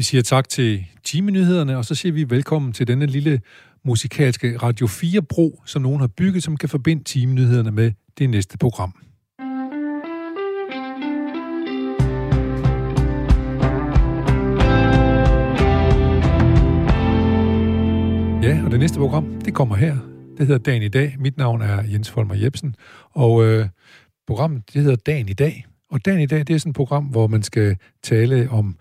Vi siger tak til Time-nyhederne, og så siger vi velkommen til denne lille musikalske Radio 4-bro, som nogen har bygget, som kan forbinde Time-nyhederne med det næste program. Ja, og det næste program, det kommer her. Det hedder Dagen i dag. Mit navn er Jens Folmer Jebsen, og øh, programmet det hedder Dagen i dag. Og Dagen i dag, det er sådan et program, hvor man skal tale om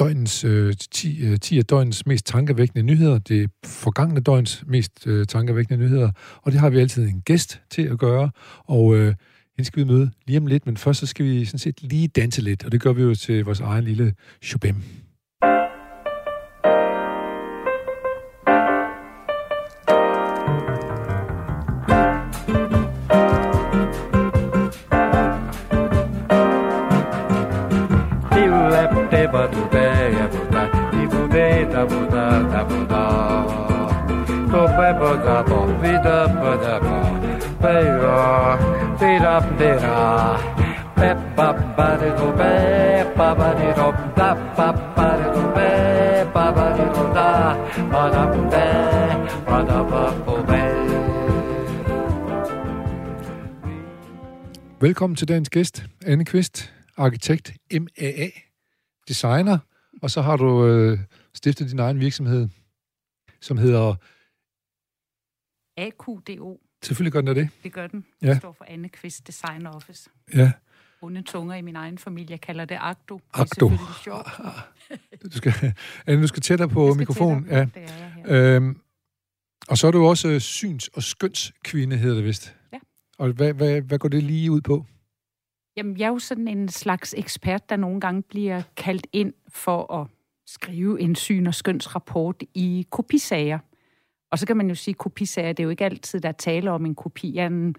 døgnens, øh, 10, øh, 10 af døgnens mest tankevækkende nyheder. Det forgangne døgns mest øh, tankevækkende nyheder. Og det har vi altid en gæst til at gøre. Og øh, hende skal vi møde lige om lidt, men først så skal vi sådan set lige danse lidt. Og det gør vi jo til vores egen lille shubem. Velkommen til dagens gæst, Anne Kvist, arkitekt, MAA, designer, og så har du øh, stiftet din egen virksomhed, som hedder... AQDO. Selvfølgelig gør den det. Det gør den. Ja. Det står for Anne Kvist Design Office. Ja, Onde tunger i min egen familie kalder det Agdo. Det er Agdo. sjovt. du skal, Anne, du skal tættere på Jeg skal mikrofonen. tættere Ja. Det er jeg her. Øhm, og så er du også øh, syns- og skønskvinde, hedder det vist. Og hvad, hvad, hvad går det lige ud på? Jamen, jeg er jo sådan en slags ekspert, der nogle gange bliver kaldt ind for at skrive en syn- og skønsrapport i kopisager. Og så kan man jo sige, at kopisager, det er jo ikke altid, der er tale om en kopi af en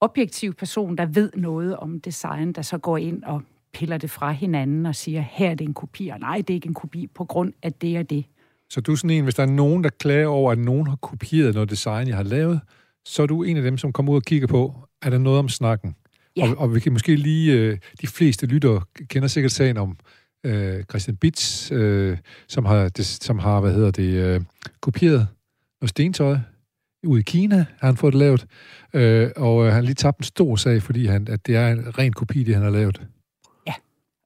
objektiv person, der ved noget om design, der så går ind og piller det fra hinanden og siger, her er det en kopi, og nej, det er ikke en kopi på grund af det og det. Så du er sådan en, hvis der er nogen, der klager over, at nogen har kopieret noget design, jeg har lavet, så er du en af dem, som kommer ud og kigger på, er der noget om snakken? Ja. Og, og vi kan måske lige, øh, de fleste lyttere kender sikkert sagen om øh, Christian Bitz, øh, som har, det, som har, hvad hedder det, øh, kopieret noget stentøj ude i Kina, har han fået det lavet, øh, og øh, han lige tabt en stor sag, fordi han, at det er en ren kopi, det han har lavet.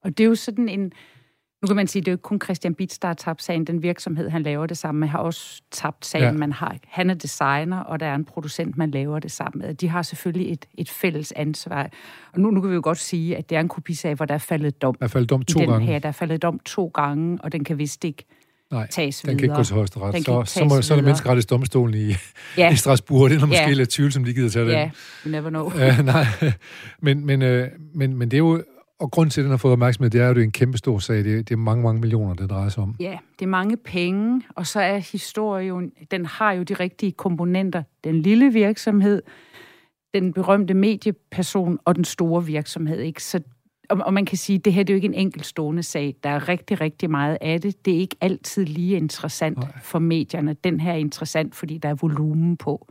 Og det er jo sådan en... Nu kan man sige, det er jo ikke kun Christian Bitz, der har tabt sagen. Den virksomhed, han laver det sammen med, har også tabt sagen. Ja. Ja. Man har, han er designer, og der er en producent, man laver det sammen med. De har selvfølgelig et, et fælles ansvar. Og nu, nu kan vi jo godt sige, at det er en kopisag, hvor der er faldet dom. I hvert fald dom to den gange. Her. Der er faldet dom to gange, og den kan vist ikke Nej, tages den kan ikke gå til højesteret. Så, ikke så, må, så er det menneskerettighedsdomstolen i, Ja, i Strasbourg. Det er måske Ja. lidt tvivl, som de gider tage ja, den. you never know. Ja, nej, men, men, øh, men, men det er jo... Og grunden til, at den har fået opmærksomhed, det er jo, det er en kæmpe stor sag. Det er, det er mange, mange millioner, det drejer sig om. Ja, det er mange penge, og så er historien, den har jo de rigtige komponenter. Den lille virksomhed, den berømte medieperson og den store virksomhed. Ikke? Så, og, og man kan sige, at det her det er jo ikke en enkeltstående sag. Der er rigtig, rigtig meget af det. Det er ikke altid lige interessant. Nej. for medierne. Den her er interessant, fordi der er volumen på.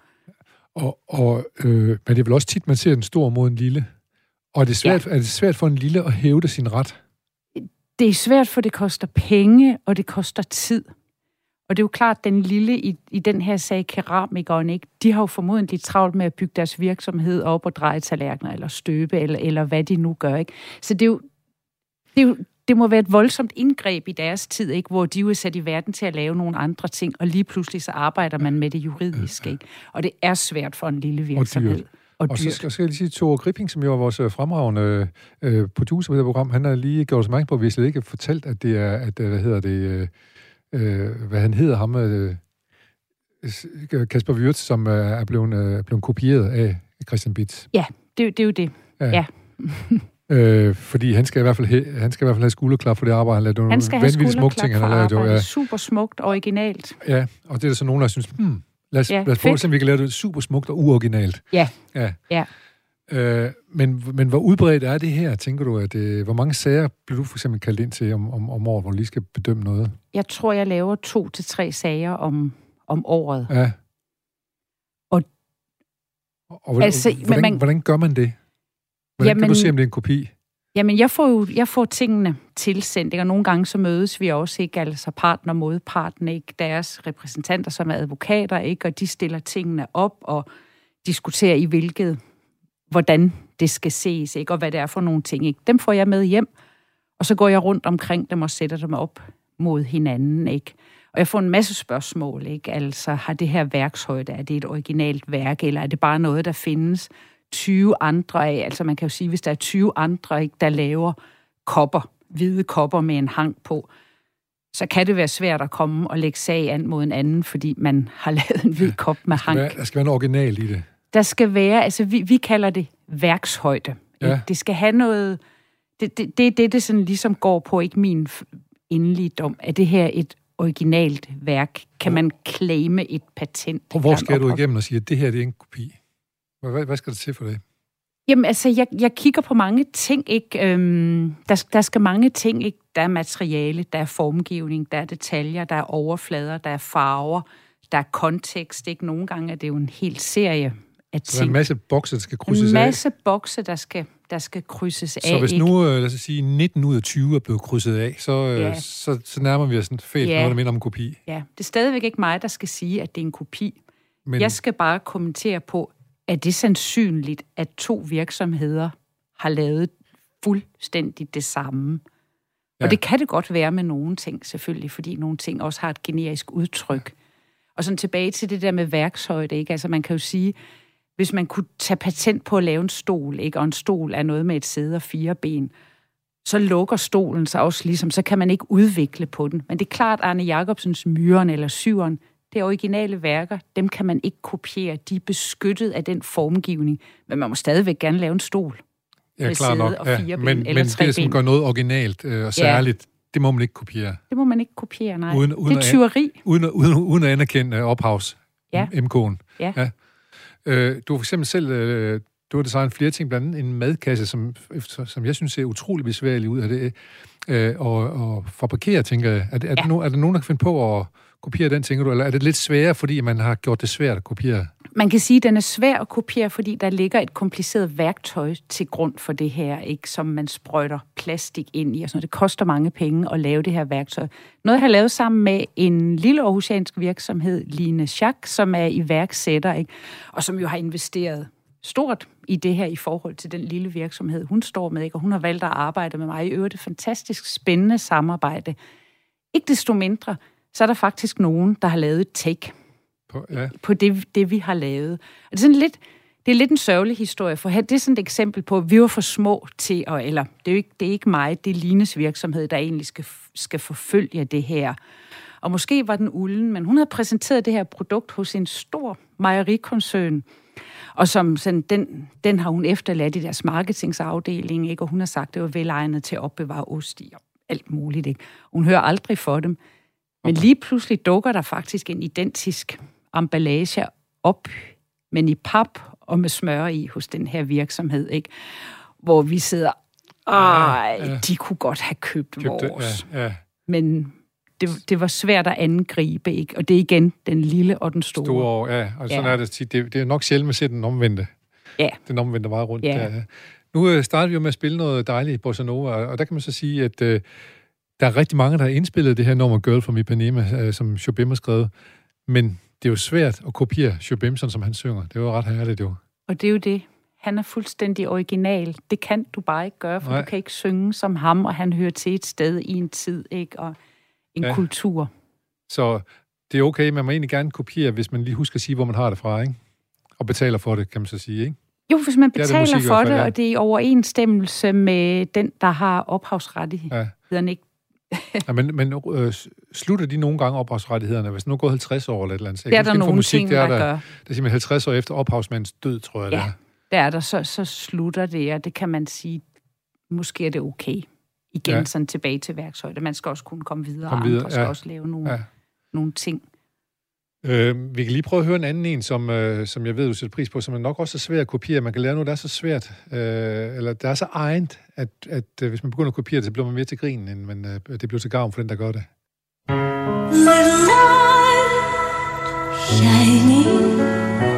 Og, og, øh, men det er vel også tit, man ser den store mod en lille. Og er det, svært, ja. er det svært for en lille at hævde sin ret? Det er svært, for det koster penge, og det koster tid. Og det er jo klart, at den lille i, i den her sag, keramikeren, ikke, de har jo formodentlig travlt med at bygge deres virksomhed op og dreje tallerkener, eller støbe, eller, eller hvad de nu gør. Ikke? Så det er jo, det, er jo, det må være et voldsomt indgreb i deres tid, ikke? hvor de jo er sat i verden til at lave nogle andre ting, og lige pludselig så arbejder man med det juridiske. Ikke? Og det er svært for en lille virksomhed. dyrt. Og Og så skal, skal jeg lige sige, Thor Gripping, som jo er vores øh, fremragende øh, producer på det program, han har lige gjort os opmærksom på, at vi slet ikke fortalt, at det er, at, øh, hvad hedder det, øh, øh, hvad han hedder ham, øh, Kasper Wirtz, som øh, er blevet, øh, blevet kopieret af Christian Bitz. Det, er jo- det er jo det. Ja. Øh, fordi han skal, i hvert fald he, han skal i hvert fald have skulderklap for det arbejde, han lavede Han skal have skulderklap ting, han for har lavet. Jo, arbejde. ja. Super smukt, originalt. ja, og det er der så nogen, der synes, hmm, lad os, ja, lad os prøve at vi kan lave det super smukt og uoriginalt. Ja. Ja. Ja. Øh, men, men hvor udbredt er det her, tænker du? At, øh, hvor mange sager bliver du for eksempel kaldt ind til om, om, om året, hvor du lige skal bedømme noget? Jeg tror, jeg laver to til tre sager om, om året. Ja. Og- og hvordan, Altså, hvordan, man- hvordan gør man det? Hvordan Jamen, kan du se, om det er en kopi? Jamen, jeg får jo jeg får tingene tilsendt, ikke? og nogle gange så mødes vi også, ikke? altså partner mod partner, ikke? deres repræsentanter, som er advokater, ikke? og de stiller tingene op og diskuterer i hvilket, hvordan det skal ses, ikke? og hvad det er for nogle ting. Ikke? Dem får jeg med hjem, og så går jeg rundt omkring dem og sætter dem op mod hinanden. Ikke? Og jeg får en masse spørgsmål, ikke? Altså, har det her værkshøjde, er det et originalt værk, eller er det bare noget, der findes 20 andre af? Altså, man kan jo sige, hvis der er 20 andre, ikke, der laver kopper, hvide kopper med en hang på, så kan det være svært at komme og lægge sag an mod en anden, fordi man har lavet en hvid kop med hang. Være, der skal være en original i det. Der skal være, altså vi, vi kalder det værkshøjde. Ja. Det skal have noget, det, det, det er det, det sådan ligesom går på, ikke min endelige dom. Er det her et originalt værk? Kan man claime et patent? Og hvor skal du igennem og sige, at det her det er en kopi? Hvad, hvad skal der til for det? Jamen, altså, jeg, jeg kigger på mange ting, ikke? Øhm, der, der skal mange ting, ikke? Der er materiale, der er formgivning, der er detaljer, der er overflader, der er farver, der er kontekst, ikke? Nogle gange er det jo en hel serie af ting. Så der er en masse bokse, der skal krydses af? En masse af. bokse, der skal, der skal krydses så af. Så hvis nu, ikke? Øh, lad os sige, 19 ud af 20 er blevet krydset af, så, øh, ja. så, så nærmer vi os sådan fedt ja. noget, der minder om en kopi. Ja, det er stadigvæk ikke mig, der skal sige, at det er en kopi. Men... Jeg skal bare kommentere på, er det sandsynligt, at to virksomheder har lavet fuldstændig det samme? Ja. Og det kan det godt være med nogle ting, selvfølgelig, fordi nogle ting også har et generisk udtryk. Og sådan tilbage til det der med værkshøjde, ikke? Altså man kan jo sige, hvis man kunne tage patent på at lave en stol, ikke? og en stol er noget med et sæde og fire ben, så lukker stolen sig også ligesom, så kan man ikke udvikle på den. Men det er klart, Arne Jacobsens Myren eller Syveren, det er originale værker, dem kan man ikke kopiere. De er beskyttet af den formgivning, men man må stadigvæk gerne lave en stol. Ja, klar nok. Og fire ja, men, men det, som gør noget originalt øh, og særligt, ja. det må man ikke kopiere. Det må man ikke kopiere, nej. Uden, uden det er tyveri. Uden, uden, uden at anerkende ophavs ja. MK'en. Ja. ja. Øh, du har for eksempel selv øh, du har designet flere ting, blandt andet en madkasse, som, som jeg synes ser utrolig besværlig ud af det. Øh, og, og fabrikere, tænker jeg. Er, det, er, ja. det no, er der nogen, der kan finde på at kopiere den, tænker du? Eller er det lidt sværere, fordi man har gjort det svært at kopiere? Man kan sige, at den er svær at kopiere, fordi der ligger et kompliceret værktøj til grund for det her, ikke, som man sprøjter plastik ind i. Og sådan Det koster mange penge at lave det her værktøj. Noget, jeg har lavet sammen med en lille aarhusiansk virksomhed, Line Schack, som er iværksætter, ikke, og som jo har investeret stort i det her i forhold til den lille virksomhed, hun står med, ikke? og hun har valgt at arbejde med mig. I øvrigt et fantastisk spændende samarbejde. Ikke desto mindre, så er der faktisk nogen, der har lavet et take på, ja. på det, det, vi har lavet. Og det er sådan lidt, det er lidt en sørgelig historie, for det er sådan et eksempel på, at vi var for små til, at, eller det er, jo ikke, det er ikke mig, det er Lines virksomhed, der egentlig skal, skal forfølge det her. Og måske var den ulden, men hun havde præsenteret det her produkt hos en stor mejerikoncern, og som sådan, den, den har hun efterladt i deres marketingsafdeling, ikke? og hun har sagt, at det var velegnet til at opbevare ost i og alt muligt. Ikke? Hun hører aldrig for dem. Men lige pludselig dukker der faktisk en identisk emballage op, men i pap og med smør i hos den her virksomhed, ikke? Hvor vi sidder, ej, ja, ja. de kunne godt have købt Købte, vores. Ja, ja. Men det, det var svært at angribe, ikke? Og det er igen den lille og den store. Store, ja. Og sådan ja. er det Det, det er nok sjældent at se den omvendte. Ja. Den omvendte meget rundt. Ja. ja. Nu øh, starter vi jo med at spille noget dejligt Bossa Nova, og der kan man så sige, at øh, der er rigtig mange, der har indspillet det her nummer Girl from Ipanema, øh, som Chopin har skrevet. Men det er jo svært at kopiere Chopin, som han synger. Det er jo ret herligt, jo. Og det er jo det. Han er fuldstændig original. Det kan du bare ikke gøre, for Nej. du kan ikke synge som ham, og han hører til et sted i en tid, ikke? Og en ja. kultur. Så det er okay, man må egentlig gerne kopiere, hvis man lige husker at sige, hvor man har det fra, ikke? Og betaler for det, kan man så sige, ikke? Jo, hvis man betaler det det for fald, det, ja. og det er i overensstemmelse med den, der har ophavsrettighederne, ja. ikke ja, men men øh, slutter de nogle gange ophavsrettighederne? Hvis nu er gået 50 år eller et eller andet. Det er der nogle musik, ting, der, der gør. Det er simpelthen 50 år efter ophavsmandens død, tror jeg, ja, det er. der er der. Så, så slutter det, og det kan man sige, måske er det okay. Igen ja. sådan tilbage til værktøjet. Man skal også kunne komme videre, videre og andre skal også lave nogle, ja. nogle ting. Øh, vi kan lige prøve at høre en anden en, som, øh, som jeg ved, du sætter pris på, som er nok også er svært at kopiere. Man kan lære noget, der er så svært, øh, eller der er så egent, at, at øh, hvis man begynder at kopiere det, så bliver man mere til grin, end man, øh, det bliver til gavn for den, der gør det. Little light shining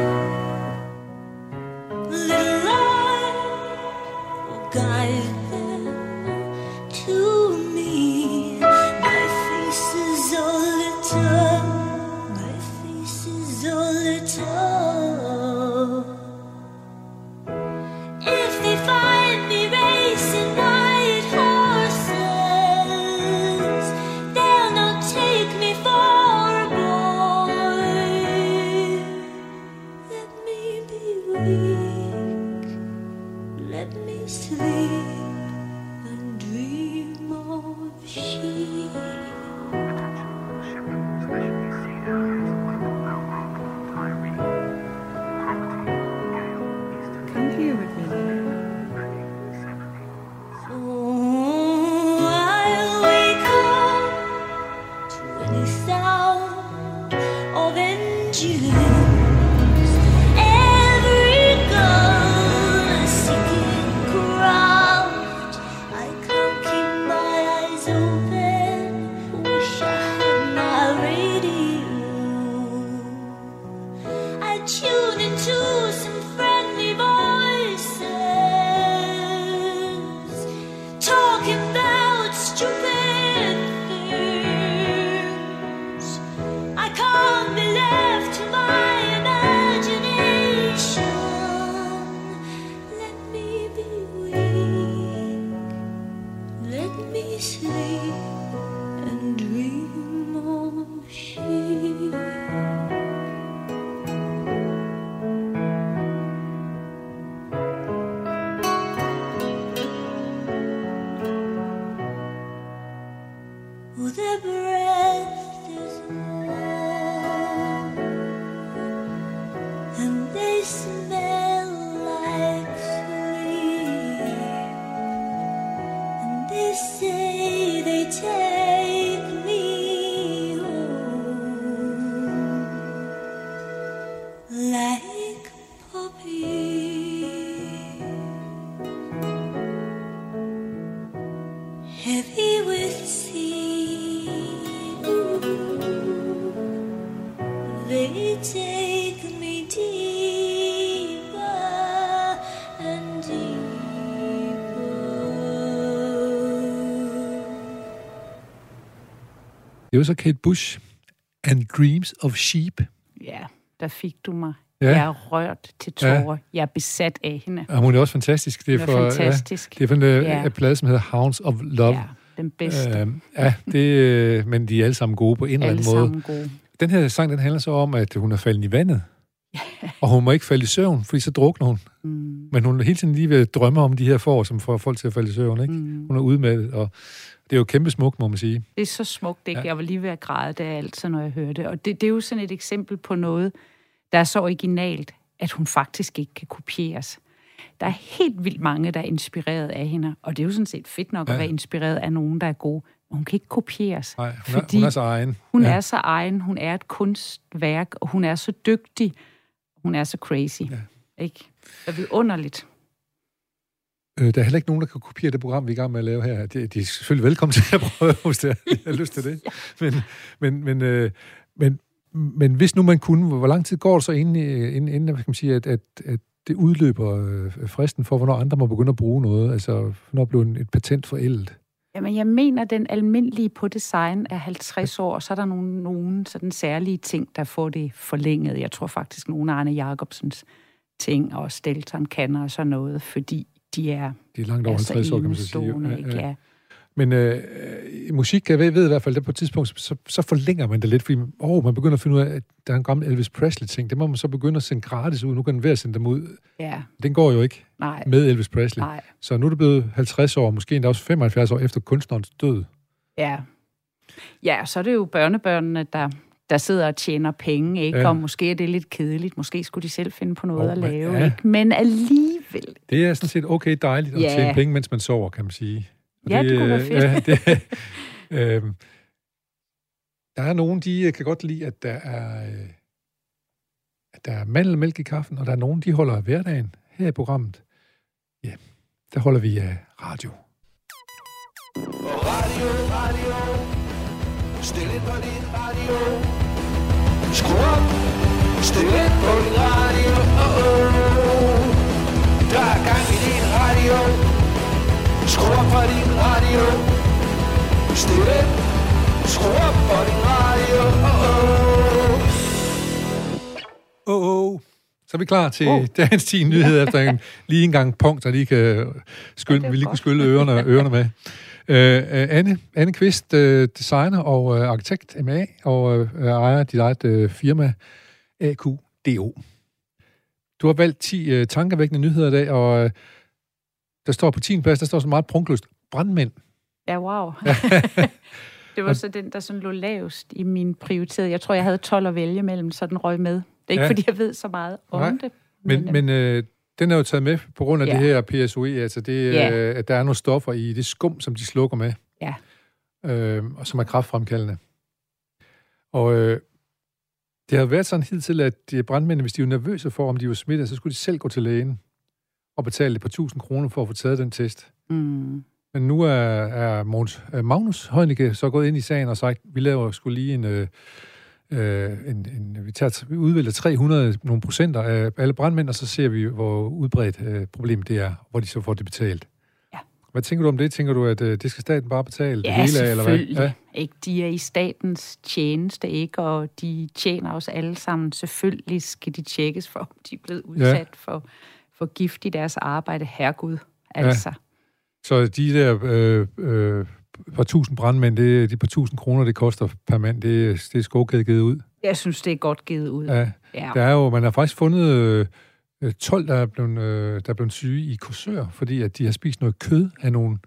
take Det var så Kate Bush and Dreams of Sheep. Ja, der fik du mig. Ja. Jeg er rørt til tårer. Ja. Jeg er besat af hende. Og hun er også fantastisk. Det er, for, fantastisk. Ja, det er for en øh, ja. plade, som hedder Hounds of Love. Ja, den bedste. Uh, ja, det, øh, men de er alle sammen gode på en eller anden måde. Alle sammen gode. Den her sang, den handler så om, at hun er faldet i vandet. Ja. Og hun må ikke falde i søvn, fordi så drukner hun. Mm. Men hun er hele tiden lige ved at drømme om de her får, som får folk til at falde i søvn. Ikke? Mm. Hun er det, og det er jo kæmpe smukt, må man sige. Det er så smukt, ikke? Ja. Jeg var lige ved at græde det altid, når jeg hørte det. Og det, det er jo sådan et eksempel på noget, der er så originalt, at hun faktisk ikke kan kopieres. Der er helt vildt mange, der er inspireret af hende, og det er jo sådan set fedt nok ja. at være inspireret af nogen, der er gode. Men hun kan ikke kopieres. Nej, hun, fordi er, hun er så egen. Hun ja. er så egen, hun er et kunstværk, og hun er så dygtig, hun er så crazy. Ja. Ikke? Det er vidunderligt. Øh, der er heller ikke nogen, der kan kopiere det program, vi er i gang med at lave her. De, de er selvfølgelig velkommen til at prøve, hvis de har lyst til det. Men, men, men, øh, men, men hvis nu man kunne, hvor lang tid går det så inden, inden, inden kan man sige, at, at, at det udløber øh, fristen for, hvornår andre må begynde at bruge noget? Altså, hvornår bliver et patent forældet? Jamen, jeg mener, at den almindelige på design er 50 år, og så er der nogle, nogle sådan særlige ting, der får det forlænget. Jeg tror faktisk, nogle af Arne Jacobsens ting og Stelton kan og sådan noget, fordi de er, de er langt over 50 år, kan man så sige. Ja, ja. Men øh, i musik, jeg ved, ved i hvert fald, at på et tidspunkt, så, så forlænger man det lidt, fordi åh, man begynder at finde ud af, at der er en gammel Elvis Presley-ting. Det må man så begynde at sende gratis ud. Nu kan den være at sende dem ud. Ja. Den går jo ikke Nej. med Elvis Presley. Nej. Så nu er det blevet 50 år, måske endda også 75 år efter kunstnerens død. Ja. Ja, så er det jo børnebørnene, der der sidder og tjener penge, ikke? Ja. Og måske er det lidt kedeligt. Måske skulle de selv finde på noget oh, at lave, ja. ikke? Men alligevel... Det er sådan set okay dejligt at ja. tjene penge, mens man sover, kan man sige. Og ja, det, det kunne være fedt. Ja, det, øh, der er nogen, de kan godt lide, at der er, øh, at der er mandelmælk i kaffen, og der er nogen, de holder hverdagen her i programmet. Ja, der holder vi af radio. Radio, radio, stille på din radio. Skru op, stil ind på din radio. Oh, oh. Der er gang i din radio. Skru op for din radio. Stil ind, skru op for din radio. Oh, oh. Oh, oh. Så er vi klar til oh. dagens 10 nyheder efter en, lige en gang punkt, så lige kan skylle, okay, vi lige kan skylle ørerne, ørerne med. Uh, Anne, Anne Kvist, uh, designer og uh, arkitekt MA, og uh, ejer dit eget uh, firma AQDO. Du har valgt 10 uh, tankevækkende nyheder i dag, og uh, der står på 10. plads, der står så meget prunkløst, brandmænd. Ja, wow. det var så den, der sådan lå lavest i min prioritering. Jeg tror, jeg havde 12 at vælge mellem, så den røg med. Det er ikke, ja. fordi jeg ved så meget om Nej. det. Men, men, men uh, den er jo taget med på grund af ja. det her PSOE, altså det, ja. øh, at der er nogle stoffer i det skum, som de slukker med, ja. øh, og som er kraftfremkaldende. Og øh, Det har været sådan hidtil, at de brandmændene, hvis de var nervøse for, om de var smittet, så skulle de selv gå til lægen og betale et par tusind kroner for at få taget den test. Mm. Men nu er, er Måns, er Magnus Heunicke så gået ind i sagen og sagt, vi laver skulle lige en, øh, en, en vi, tager, vi udvælger 300 nogle procenter af alle brandmænd, og så ser vi, hvor udbredt øh, problemet det er, hvor de så får det betalt. Ja. Hvad tænker du om det? Tænker du, at øh, det skal staten bare betale Ja, det hele af, eller hvad? Ja. Ikke? De er i statens tjeneste, ikke? Og de tjener os alle sammen. Selvfølgelig skal de tjekkes for, om de er blevet udsat ja. for, for gift i deres arbejde. Herregud, altså. Ja. Så de der øh, øh, par tusind brandmænd, det, de par tusind kroner, det koster per mand, det, det er skovkæde givet ud. Jeg synes, det er godt givet ud. Ja. ja. Der er jo, man har faktisk fundet øh, 12, der er, blevet, øh, der er blevet syge i Korsør, fordi at de har spist noget kød af nogle,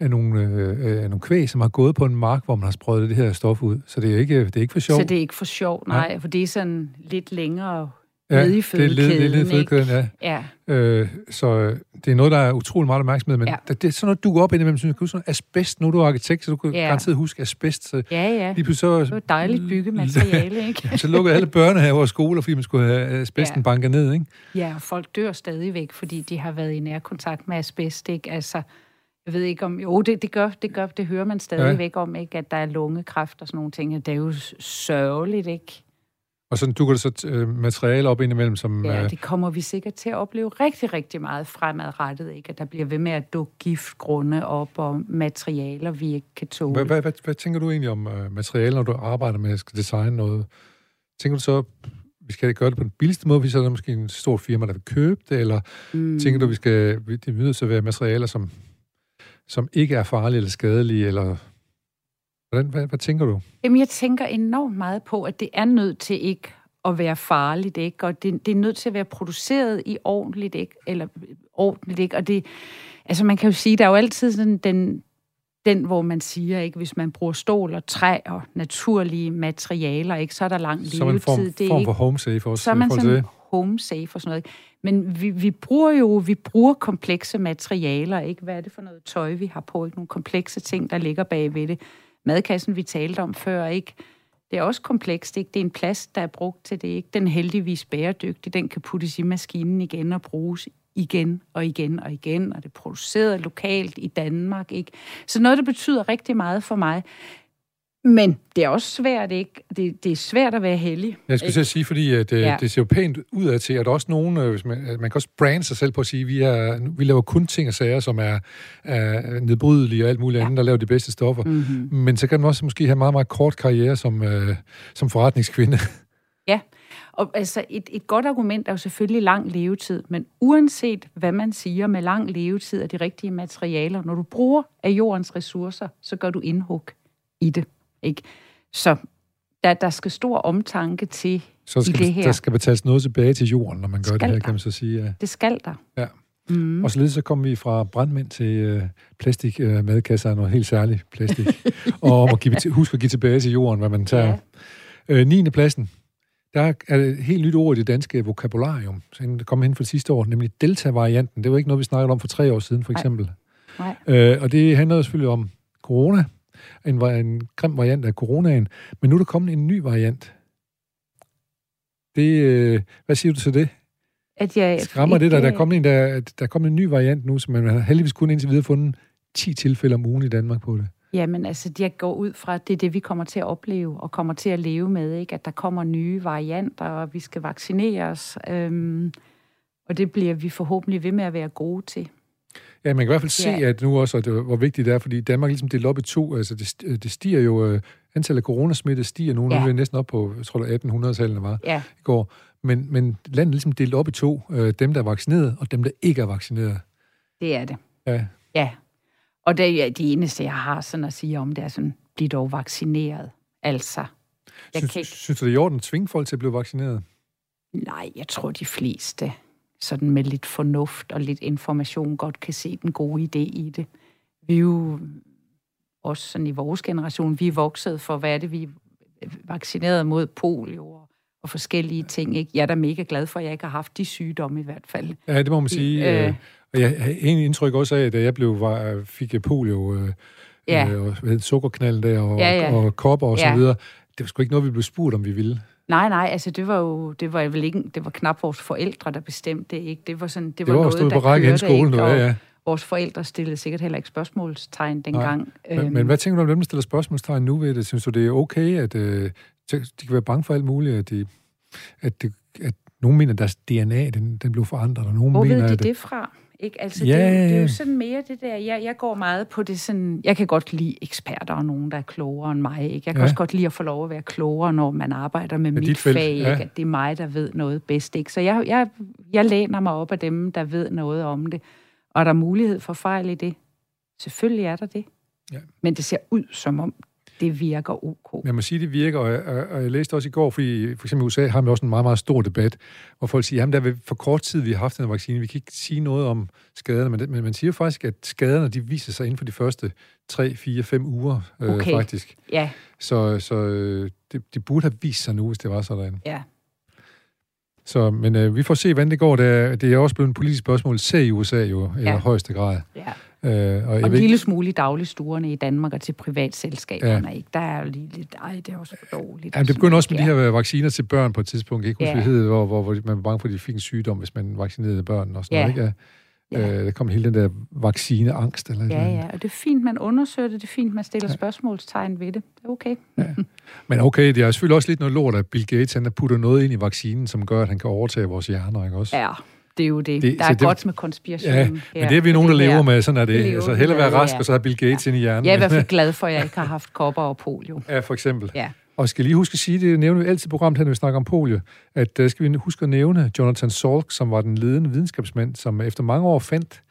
af nogle, øh, af nogle kvæg, som har gået på en mark, hvor man har sprøjtet det her stof ud. Så det er ikke, det er ikke for sjov. Så det er ikke for sjov, nej, ja. for det er sådan lidt længere ja, nede i fødekæden. det er nede i fødekæden, ja. ja. Øh, så det er noget, der er utrolig meget opmærksomhed, men ja. det, det er sådan noget, du går op indimellem, synes jeg, sådan asbest, nu er du arkitekt, så du kan ja. garanteret huske asbest. Så ja, ja. Lige så, det var dejligt byggemateriale, ikke? så lukkede alle børnehaver og skoler, fordi man skulle have asbesten ja. banket ned, ikke? Ja, og folk dør stadigvæk, fordi de har været i nærkontakt med asbest, ikke? Altså, jeg ved ikke om... Jo, det, det, gør, det gør, det hører man stadigvæk ja. om, ikke? At der er lungekræft og sådan nogle ting. Det er jo sørgeligt, ikke? Og så dukker det så øh, materiale op indimellem, som... Ja, det kommer vi sikkert til at opleve rigtig, rigtig meget fremadrettet, ikke? At der bliver ved med at dukke giftgrunde op og materialer, vi ikke kan tåle. Hvad, hvad, hvad, hvad tænker du egentlig om uh, materialer, når du arbejder med at skal designe noget? Tænker du så, vi skal gøre det på den billigste måde, hvis der er måske en stor firma, der vil købe det, eller mm. tænker du, vi skal, det til at være materialer, som, som ikke er farlige eller skadelige, eller Hvordan, hvad, hvad tænker du? Jamen, jeg tænker enormt meget på, at det er nødt til ikke at være farligt, ikke? Og det, det er nødt til at være produceret i ordentligt, ikke? Eller ordentligt, ikke? Og det, altså man kan jo sige, der er jo altid sådan den, den, hvor man siger, ikke, hvis man bruger stål og træ og naturlige materialer, ikke, så er der lang levetid. Er man form, det form for home safe også. Så er man sådan home safe og sådan noget. Men vi, vi bruger jo vi bruger komplekse materialer, ikke? Hvad er det for noget tøj, vi har på? Ikke? Nogle komplekse ting, der ligger bagved det madkassen, vi talte om før, ikke? Det er også komplekst, ikke? Det er en plast, der er brugt til det, ikke? Den er heldigvis bæredygtig. Den kan puttes i maskinen igen og bruges igen og igen og igen, og det er produceret lokalt i Danmark, ikke? Så noget, der betyder rigtig meget for mig. Men det er også svært, ikke? Det, det er svært at være heldig. Jeg skulle til sige, fordi at, ja. det ser jo pænt ud af til, at der også nogen, øh, hvis man, man kan også brande sig selv på at sige, at vi, er, vi laver kun ting og sager, som er, er nedbrydelige og alt muligt ja. andet, der laver de bedste stoffer. Mm-hmm. Men så kan man også måske have meget, meget kort karriere som, øh, som forretningskvinde. Ja, og altså et, et godt argument er jo selvfølgelig lang levetid, men uanset hvad man siger med lang levetid og de rigtige materialer, når du bruger af jordens ressourcer, så gør du indhug i det. Ikke? Så der, der skal stor omtanke til så skal, i det her. Der skal betales noget tilbage til jorden, når man gør skal det her, kan man så sige. Ja. Det skal der. Ja. Mm. Og så så kommer vi fra brandmænd til øh, plastik øh, madkasser, noget helt særligt plastik. og om at give, husk at give tilbage til jorden, hvad man tager. Ja. Øh, 9. pladsen, der er et helt nyt ord i det danske vokabularium, som kom hen for sidste år, nemlig delta-varianten. Det var ikke noget, vi snakkede om for tre år siden, for eksempel. Nej. Nej. Øh, og det handler selvfølgelig om corona, en, en grim variant af coronaen, men nu er der kommet en ny variant. Det, øh, hvad siger du til det? At jeg Skræmmer ikke... det, der, der er kommet en, der, der er kommet en ny variant nu, som man har heldigvis kun indtil videre fundet 10 tilfælde om ugen i Danmark på det. Jamen, altså, jeg går ud fra, at det er det, vi kommer til at opleve og kommer til at leve med, ikke? At der kommer nye varianter, og vi skal vaccineres. Øhm, og det bliver vi forhåbentlig ved med at være gode til. Ja, man kan i hvert fald se, ja. at nu også, at det, hvor vigtigt det er, fordi Danmark ligesom delt op i to. Altså, det, det stiger jo, øh, antallet af coronasmitte stiger nu, ja. nu er vi næsten op på, jeg tror, 1800-tallene var ja. i går. Men, men landet ligesom delt op i to. Øh, dem, der er vaccineret, og dem, der ikke er vaccineret. Det er det. Ja. Ja. Og det er de eneste, jeg har sådan at sige om, det er sådan, bliv dog vaccineret. Altså. Jeg synes, kan ikke... synes du, det er i orden at tvinge folk til at blive vaccineret? Nej, jeg tror, de fleste sådan med lidt fornuft og lidt information godt kan se den gode idé i det. Vi er jo også sådan i vores generation, vi er vokset for, hvad er det, vi er vaccineret mod polio og, og forskellige ting. Ikke? Jeg er da mega glad for, at jeg ikke har haft de sygdomme i hvert fald. Ja, det må man sige. Øh, og jeg har en indtryk også af, da jeg blev, var, fik polio, øh, ja. øh, og sukkerknald der, og, ja, ja. og kopper og ja. så videre. Det var sgu ikke noget, vi blev spurgt, om vi ville. Nej, nej, altså det var jo, det var vel ikke, det var knap vores forældre, der bestemte det, ikke? Det var sådan, det, Det var, var noget, der på række skolen, ikke? Og ja, ja. vores forældre stillede sikkert heller ikke spørgsmålstegn dengang. Men, men hvad tænker du om dem, der stiller spørgsmålstegn nu ved det? Synes du, det er okay, at øh, de kan være bange for alt muligt, at, de, at, det, at nogen mener, at deres DNA, den, den blev forandret, og nogen Hvor mener, ved de at... det fra? Ikke? Altså, Ja, det, er jo, det er jo sådan mere det der, jeg, jeg går meget på det sådan, jeg kan godt lide eksperter og nogen, der er klogere end mig. Ikke? Jeg kan Ja. også godt lide at få lov at være klogere, når man arbejder med, Med mit fag, ja. ikke? at det er mig, der ved noget bedst. Ikke? Så jeg, jeg, jeg læner mig op af dem, der ved noget om det. Og er der mulighed for fejl i det? Selvfølgelig er der det. Ja. Men det ser ud som om, det virker ok. Jeg må sige, det virker, og jeg, og- jeg læste også i går, fordi for eksempel i USA har vi også en meget, meget stor debat, hvor folk siger, jamen der er for kort tid, vi har haft den vaccine, vi kan ikke sige noget om skaderne, men, men man siger faktisk, at skaderne, de viser sig inden for de første 3, 4, 5 uger, øh, Okay. faktisk. Ja, Så, så øh, det, det burde have vist sig nu, hvis det var sådan. ja. Så, men øh, vi får se, hvordan det går. Det er, det er også blevet en politisk spørgsmål, ser i USA jo, i Ja. højeste grad. ja. Øh, og jeg Og en ikke- lille smule i dagligstuerne i Danmark og til privatselskaberne. Ja. Ikke? Der er jo lige lidt, ej, det er også for dårligt. Jamen, det begynder sådan også med de noget. her vacciner til børn på et tidspunkt. Jeg ikke huske, Ja. hvad det hed, hvor, hvor, hvor man var bange for, at de fik en sygdom, hvis man vaccinerede børn og sådan Ja. noget. Ikke? Ja. Øh, der kom hele den der vaccineangst. Eller Ja, eller ja, og det er fint, man undersøger det, det er fint, man stiller ja. spørgsmålstegn ved det. Det er okay. Men okay, det er selvfølgelig også lidt noget lort, at Bill Gates han putter noget ind i vaccinen, som gør, at han kan overtage vores hjerner. Ikke også? Ja, det er jo det. Det- der er det- godt med konspiration. Ja, her. men det er vi nogen, der lever med. Sådan er det. lever altså hellere være rask, ja. og så have Bill Gates ind i hjernen. Jeg er i hvert fald glad for, at jeg ikke har haft kopper og polio. Ja, for eksempel. Ja. Og skal lige huske at sige, det nævner vi altid i programmet her, når vi snakker om polio, at uh, skal vi huske at nævne Jonathan Salk, som var den ledende videnskabsmand, som efter mange år fandt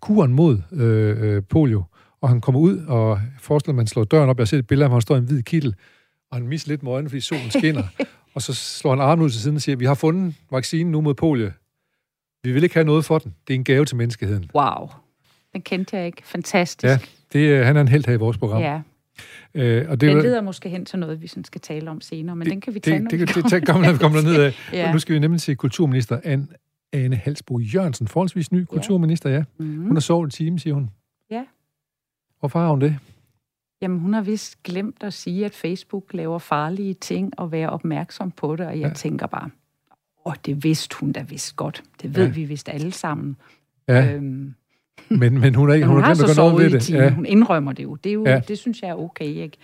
kuren mod øh, øh, polio. Og han kommer ud og forestiller, at man slår døren op. Jeg har set et billede af ham, han står i en hvid kittel, og han mister lidt med øjnene, fordi solen skinner. og så slår han armen ud til siden og siger, vi har fundet vaccinen nu mod polio. Vi vil ikke have noget for den. Det er en gave til menneskeheden. Wow. Den kendte jeg ikke. Fantastisk. Ja, det, er- han er en held her i vores program. ja. Øh, og det, Den er- leder måske hen til noget, vi sådan skal tale om senere, men det, den kan vi tage, det, når det, vi det, det, kommer, når vi kommer derned af. Ja. Nu skal vi nemlig til kulturminister Anne, Ane Halsbo Jørgensen, forholdsvis ny kulturminister, ja. Mm. Hun har sovet en time, siger hun. Ja. Hvorfor har hun det? Jamen, hun har vist glemt at sige, at Facebook laver farlige ting og være opmærksom på det, og jeg Ja. tænker bare, åh, det vidste hun da vist godt. Det ved Ja. vi vist alle sammen. Ja, Øhm, men, men hun, er, ikke, hun, hun har så sovet i det. Ja. Hun indrømmer det jo. Det, er jo, Ja. det synes jeg er okay, ikke?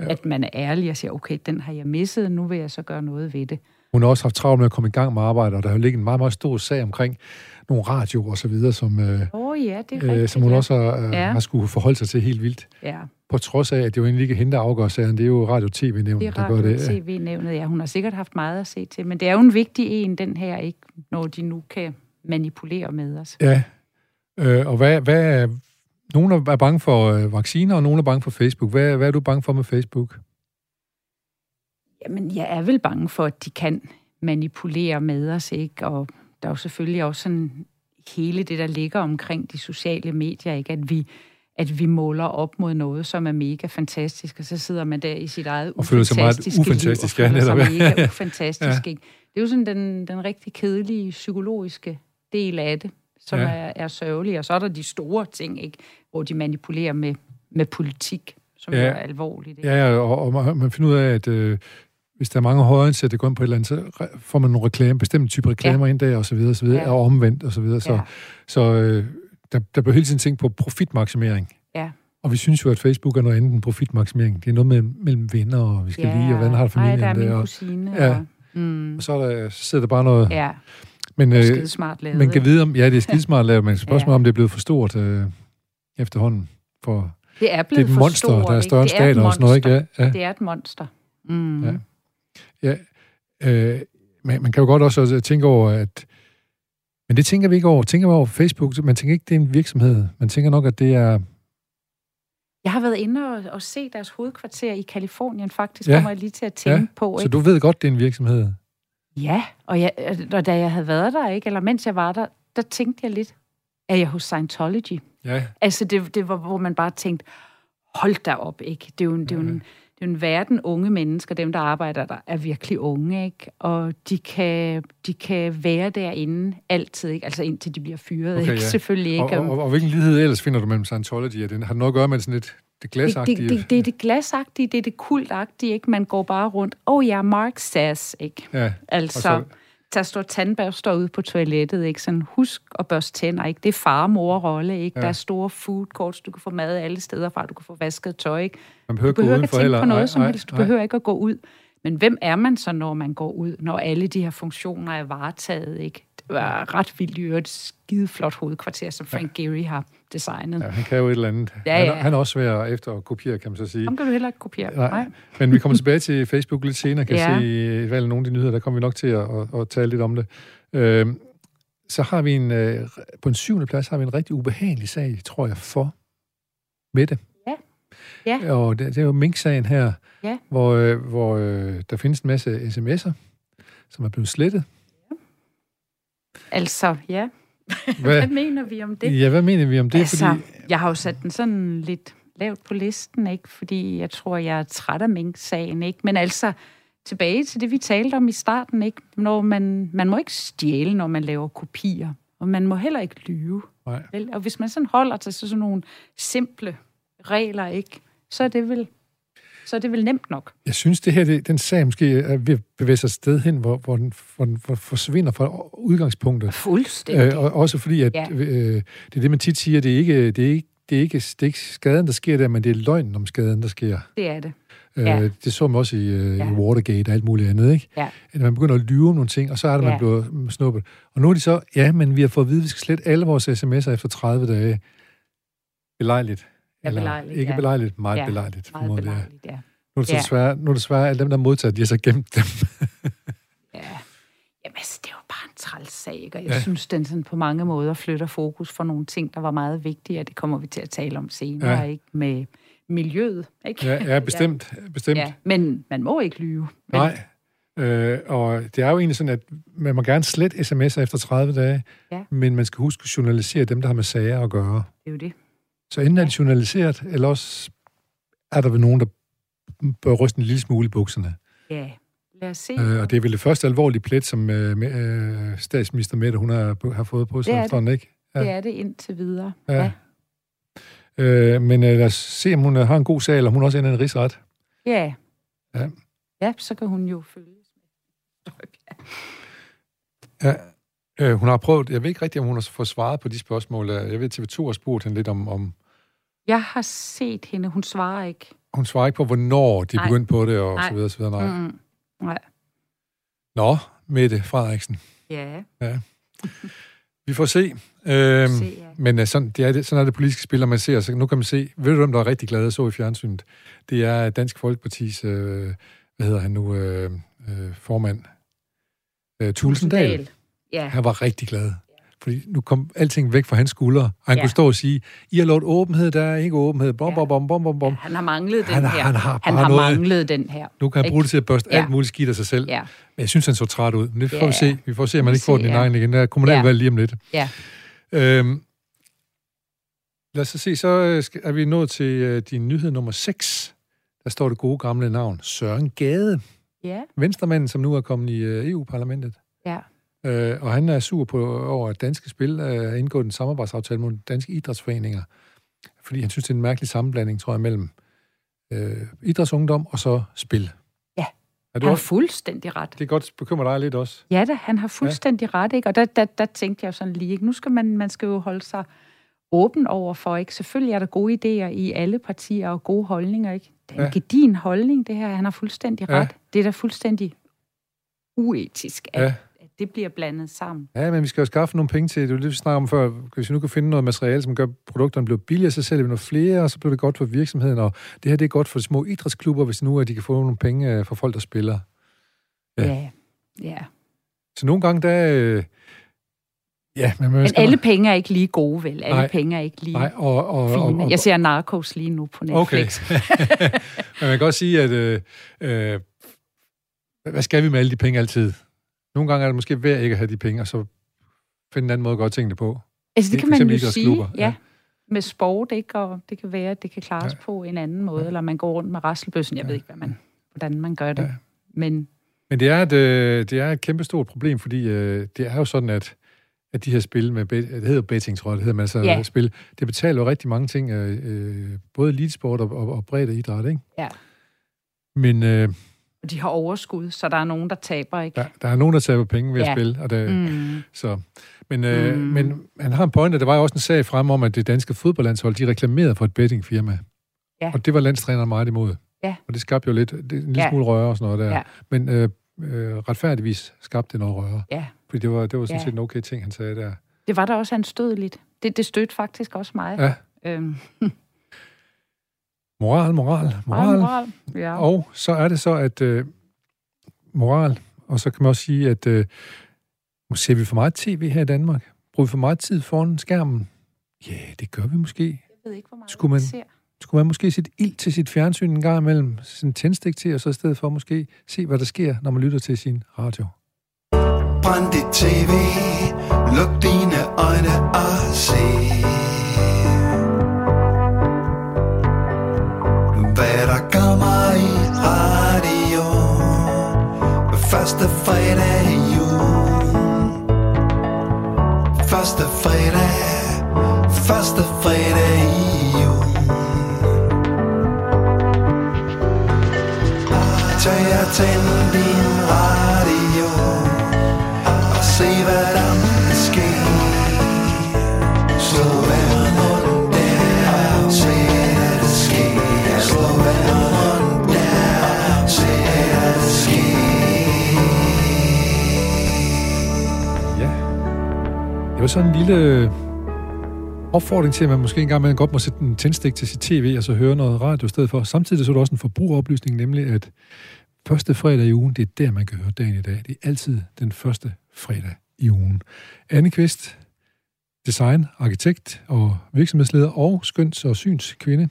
Ja. At man er ærlig og siger, okay, den har jeg misset, nu vil jeg så gøre noget ved det. Hun har også haft travlt med at komme i gang med arbejde, og der har jo ligget en meget, meget stor sag omkring nogle radioer og så videre, som, øh, oh, ja, det er rigtigt. øh, som hun ja. også har, øh, Ja. har skulle forholde sig til helt vildt. Ja, På trods af, at det jo egentlig ikke er hende, der afgør sagen, det er jo Radio-TV-nævnet, er der gør radio det. tv-nævnet. Ja, hun har sikkert haft meget at se til, men det er jo en vigtig en, den her, ikke? Når de nu kan manipulere med os. Ja, øh, og hvad, hvad er... Nogle er bange for øh, vacciner, og nogle er bange for Facebook. Hvad, hvad er du bange for med Facebook? Jamen, jeg er vel bange for, at de kan manipulere med os, ikke? Og der er jo selvfølgelig også sådan hele det, der ligger omkring de sociale medier, ikke? At vi, at vi måler op mod noget, som er mega fantastisk, og så sidder man der i sit eget Og føler sig meget ufantastisk, liv, og føler sig mega ufantastisk, Ja. ikke? Det er jo sådan den, den rigtig kedelige psykologiske del af det, som Ja. er, er sørgelig. Og så er der de store ting, ikke? Hvor de manipulerer med, med politik, som Ja. er alvorligt. Ikke? Ja, og, og man- finder ud af, at øh, hvis der er mange højreindsatte, der går ind på et eller andet, så får man nogle reklame, bestemte typer reklamer ja. ind der, og så videre, og så videre, Ja. og omvendt, og så videre. Så, Ja. så øh, der, der bliver hele tiden tænkt på profitmaksimering. Ja. Og vi synes jo, at Facebook er noget andet end profitmaksimering. Det er noget med, mellem venner, og vi skal ja. lige, og hvordan har det familien Ej, der er min og, kusine. Ja. Og, mm, og så, er der, så sidder der bare noget... ja, men, øh, skide smart lavet. man kan vide om... Ja, det er skidesmart lavet, men spørgsmålet Ja. om det er blevet for stort øh, efterhånden. For, det er det er blevet et for monster, stort, der er større end Det er et stater og sådan noget, ikke? monster. Ja, ja. Det er et monster. Mm. Ja. Ja, øh, man, man kan jo godt også tænke over, at... Men det tænker vi ikke over. Tænker vi over Facebook? Man tænker ikke, det er en virksomhed. Man tænker nok, at det er... Jeg har været inde og, og se deres hovedkvarter i Kalifornien, faktisk Ja. kommer jeg lige til at tænke Ja. på. Så Ikke? du ved godt, det er en virksomhed. Ja, og, jeg, og da jeg havde været der, ikke, eller mens jeg var der, der tænkte jeg lidt, er jeg hos Scientology? Ja, Altså, det, det var, hvor man bare tænkte, hold da op, ikke? Det er jo, en- det er jo en, det er en verden unge mennesker, dem der arbejder der, er virkelig unge, ikke? Og de kan, de kan være derinde altid, ikke? Altså indtil de bliver fyret, Okay, ikke? ja. Selvfølgelig ikke. og, og, og, og hvilken lighed ellers finder du mellem Scientology og den? Har det noget at gøre med sådan lidt det glasagtige. Det, det, det, det er det glasagtige, det er det kultagtige, ikke? Man går bare rundt. Oh ja, Mark says, ikke? Ja, Altså, så- der står tandbørster ude på toilettet, ikke? Sådan, husk at børste tænder, ikke? Det er far-mor-rolle, ikke? Ja. Der er store food courts, du kan få mad alle steder fra, du kan få vasket tøj, ikke? man behøver Du behøver ikke at tænke heller. på noget Nej, som helst. Du nej. behøver ikke at gå ud. Men hvem er man så, når man går ud, når alle de her funktioner er varetaget, ikke? Det var ret vildt i øvrigt skide flot hovedkvarter, som Frank ja. Gehry har designet. Ja, han kan jo et eller andet. Ja, Han, ja. er- han er også svær efter at kopiere, kan man så sige. Ham kan du heller ikke kopiere. Nej. Men vi kommer tilbage til Facebook lidt senere, kan Ja. jeg se i valget nogle af de nyheder, der kommer vi nok til at, at, at tale lidt om det. Øhm, så har vi en, øh, på en syvende plads har vi en rigtig ubehagelig sag, tror jeg, for Mette. Ja. Ja. Og det, det er jo Mink-sagen her, Ja. hvor, øh, hvor øh, der findes en masse sms'er, som er blevet slettet. Altså, ja. Hvad, Hvad mener vi om det? ja, hvad mener vi om det? altså, Fordi, jeg har jo sat den sådan lidt lavt på listen, ikke? Fordi jeg tror, jeg er træt af Mink-sagen, ikke? Men altså, tilbage til det, vi talte om i starten, ikke? Når man, man må ikke stjæle, når man laver kopier. Og man må heller ikke lyve. nej. Vel? Og hvis man sådan holder til sådan nogle simple regler, ikke? Så er det vel, så er det vel nemt nok. Jeg synes, det her, det, den sag måske er ved at bevæge sig sted hen, hvor, hvor, den, hvor den hvor forsvinder fra udgangspunktet. Fuldstændig. Øh, og også fordi, at Ja. øh, det er det, man tit siger, det er ikke, det er ikke, det er ikke, det er ikke skaden, der sker der, men det er løgnen om skaden, der sker. Det er det. Øh, Ja. Det så man også i, øh, Ja. i Watergate og alt muligt andet, ikke? Ja. At man begynder at lyve om nogle ting, og så er det, man Ja. bliver snuppet. Og nu er de så, ja, men vi har fået at vide, at vi skal slette alle vores sms'er efter 30 dage. Belejligt. Ja, Eller belejligt, Ikke ja. belejligt, meget Ja, belejligt. Meget jeg. belejligt, ja. Nu er det Ja. desværre, nu er det desværre alle dem, der modtager, de har så gemt dem. Ja. Jamen, altså, det jo bare en træls sag, ikke? Og jeg Ja. ja. synes, den sådan på mange måder flytter fokus for nogle ting, der var meget vigtige, og det kommer vi til at tale om senere, Ja. ja. ikke? Med miljøet, ikke? Ja, ja bestemt. bestemt. Ja. Men man må ikke lyve. Men, Nej. Øh, og det er jo egentlig sådan, at man må gerne slette sms'er efter 30 dage, Ja. men man skal huske at journalisere dem, der har med sager at gøre. Det er jo det. Så enten er det journaliseret, eller også er der vel nogen, der bør ryste en lille smule i bukserne. Ja. Lad os se. Øh, og det er vel det første alvorlige plet, som øh, øh, statsminister Mette, hun har, har fået på sig Det er det. ikke? ja. Det er det indtil videre. Ja. Øh, men øh, lad os se, om hun øh, har en god sag, eller hun også ender en rigsret. Ja. Ja. Ja, så kan hun jo følge. Ja. Øh, hun har prøvet, jeg ved ikke rigtigt, om hun har fået svaret på de spørgsmål. Jeg ved, TV2 har spurgt hende lidt om, om Jeg har set hende. Hun svarer ikke. hun svarer ikke på, hvornår de Nej. begyndt på det, og Nej. så videre, så videre. Nej. Mm. Nej. Nå, Mette Frederiksen. Ja. Vi får se. Øhm, Se, ja. men uh, sådan, det er det, sådan er det politiske spil, når man ser. Så nu kan man se, ved du, hvem der er rigtig glad så i fjernsynet? Det er Dansk Folkepartis, øh, hvad hedder han nu, øh, øh, formand, øh, Tulsendal. Ja. Han var rigtig glad. Fordi nu kom alting væk fra hans skuldre, og han Ja. kunne stå og sige, I har lovet åbenhed, der er ikke åbenhed, bom, Ja. bom, bom, bom, bom, bom. Han har manglet den Han- her. han har han har noget- manglet den her. Nu kan han bruge det til at børste Ja. alt muligt skidt af sig selv. Ja. Men jeg synes, han så træt ud. Men det får Ja. vi se. Vi får se, om man ikke får den i ja. nakken igen. Der er kommunalvalg Ja. lige om lidt. Ja. Øhm, lad os så se, så øh, er vi nået til øh, din nyhed nummer 6. Der står det gode gamle navn. Søren Gade. Ja. Venstremanden, som nu er kommet i øh, EU-parlamentet. Ja. Øh, og han er sur på, over, at Danske Spil øh, har indgået en samarbejdsaftale med danske idrætsforeninger. Fordi han synes, det er en mærkelig sammenblanding, tror jeg, mellem øh, idrætsungdom og så spil. Ja. Er du Han har fuldstændig ret. det er godt bekymrer dig lidt også. Ja da, han har fuldstændig ja. ret, ikke? Og der, der, der tænkte jeg jo sådan lige, ikke? Nu skal man, man skal jo holde sig åben over for, ikke? Selvfølgelig er der gode idéer i alle partier og gode holdninger, ikke? Det er en Ja. gedin holdning, det her. Han har fuldstændig Ja. ret. Det er da fuldstændig uetisk, at, Ja. Det bliver blandet sammen. Ja, men vi skal jo skaffe nogle penge til det. Var det, vi snakkede om før. Hvis vi nu kan finde noget materiale, som gør produkterne bliver billigere, så sælger vi noget flere, og så bliver det godt for virksomheden. Og det her det er godt for de små idrætsklubber, hvis nu at de kan få nogle penge øh, fra folk, der spiller. Ja. Ja. Ja. Så nogle gange, der... øh, Ja, men, man Men alle penge er ikke lige gode, vel? Alle Nej. penge er ikke lige Nej, og, og, og, fine. og, Jeg ser Narcos lige nu på Netflix. Okay. men man kan også sige, at øh, øh, hvad skal vi med alle de penge altid? Nogle gange er det måske værd ikke at have de penge, og så finde en anden måde at gøre tingene på. Altså, det For kan man jo sige, ja. ja. Med sport, ikke? Og det kan være, at det kan klares Ja. på en anden måde, Ja. eller man går rundt med rasselbøssen. Jeg Ja. ved ikke, hvad man, hvordan man gør det. Ja. Men Men det er et, øh, det er et kæmpestort problem, fordi øh, det er jo sådan, at at de her spil med, bet- det hedder betting, tror jeg, det hedder, men altså Ja. spil, det betaler jo rigtig mange ting, øh, øh, både elitesport og, og, og bredt idræt, ikke? Ja. Men øh, Og de har overskud, så der er nogen, der taber, ikke? der, der er nogen, der taber penge ved ja. At spille, og det, Mm. så... Men, øh, Mm. men han har en pointe, der var jo også en sag frem om, at det danske fodboldlandshold, de reklamerede for et bettingfirma. Ja. Og det var landstræneren meget imod. Ja. Og det skabte jo lidt, det, en lille Ja. smule røre og sådan noget der. Ja. Men øh, øh, retfærdigvis skabte det noget røre. Ja. Fordi det var, det var sådan Ja. set en okay ting, han sagde der. Det var da også anstødeligt. Det, det stødte faktisk også mig. Ja. Øhm, Moral, moral, moral. moral. moral. Ja. Og så er det så, at øh, moral, og så kan man også sige, at øh, ser vi for meget tv her i Danmark? Bruger vi for meget tid foran skærmen? Ja, det gør vi måske. Jeg ved ikke, hvor meget Skulle man- ser. Skulle man måske sætte ild til sit fjernsyn en gang imellem, sådan en tændstik til, og så i stedet for måske se, hvad der sker, når man lytter til sin radio. Brænd dit tv, luk dine øjne og se Første fredag i jul. Første fredag, første fredag i jul. Ah, Tag og tænd din radio var sådan en lille opfordring til, at man måske engang man godt må sætte en tændstik til sit tv, og så høre noget radio i stedet for. Samtidig så er der også en forbrugeroplysning, nemlig at første fredag i ugen, det er der, man kan høre dagen i dag. Det er altid den første fredag i ugen. Anne Kvist, design, arkitekt og virksomhedsleder og skøns- og synskvinde.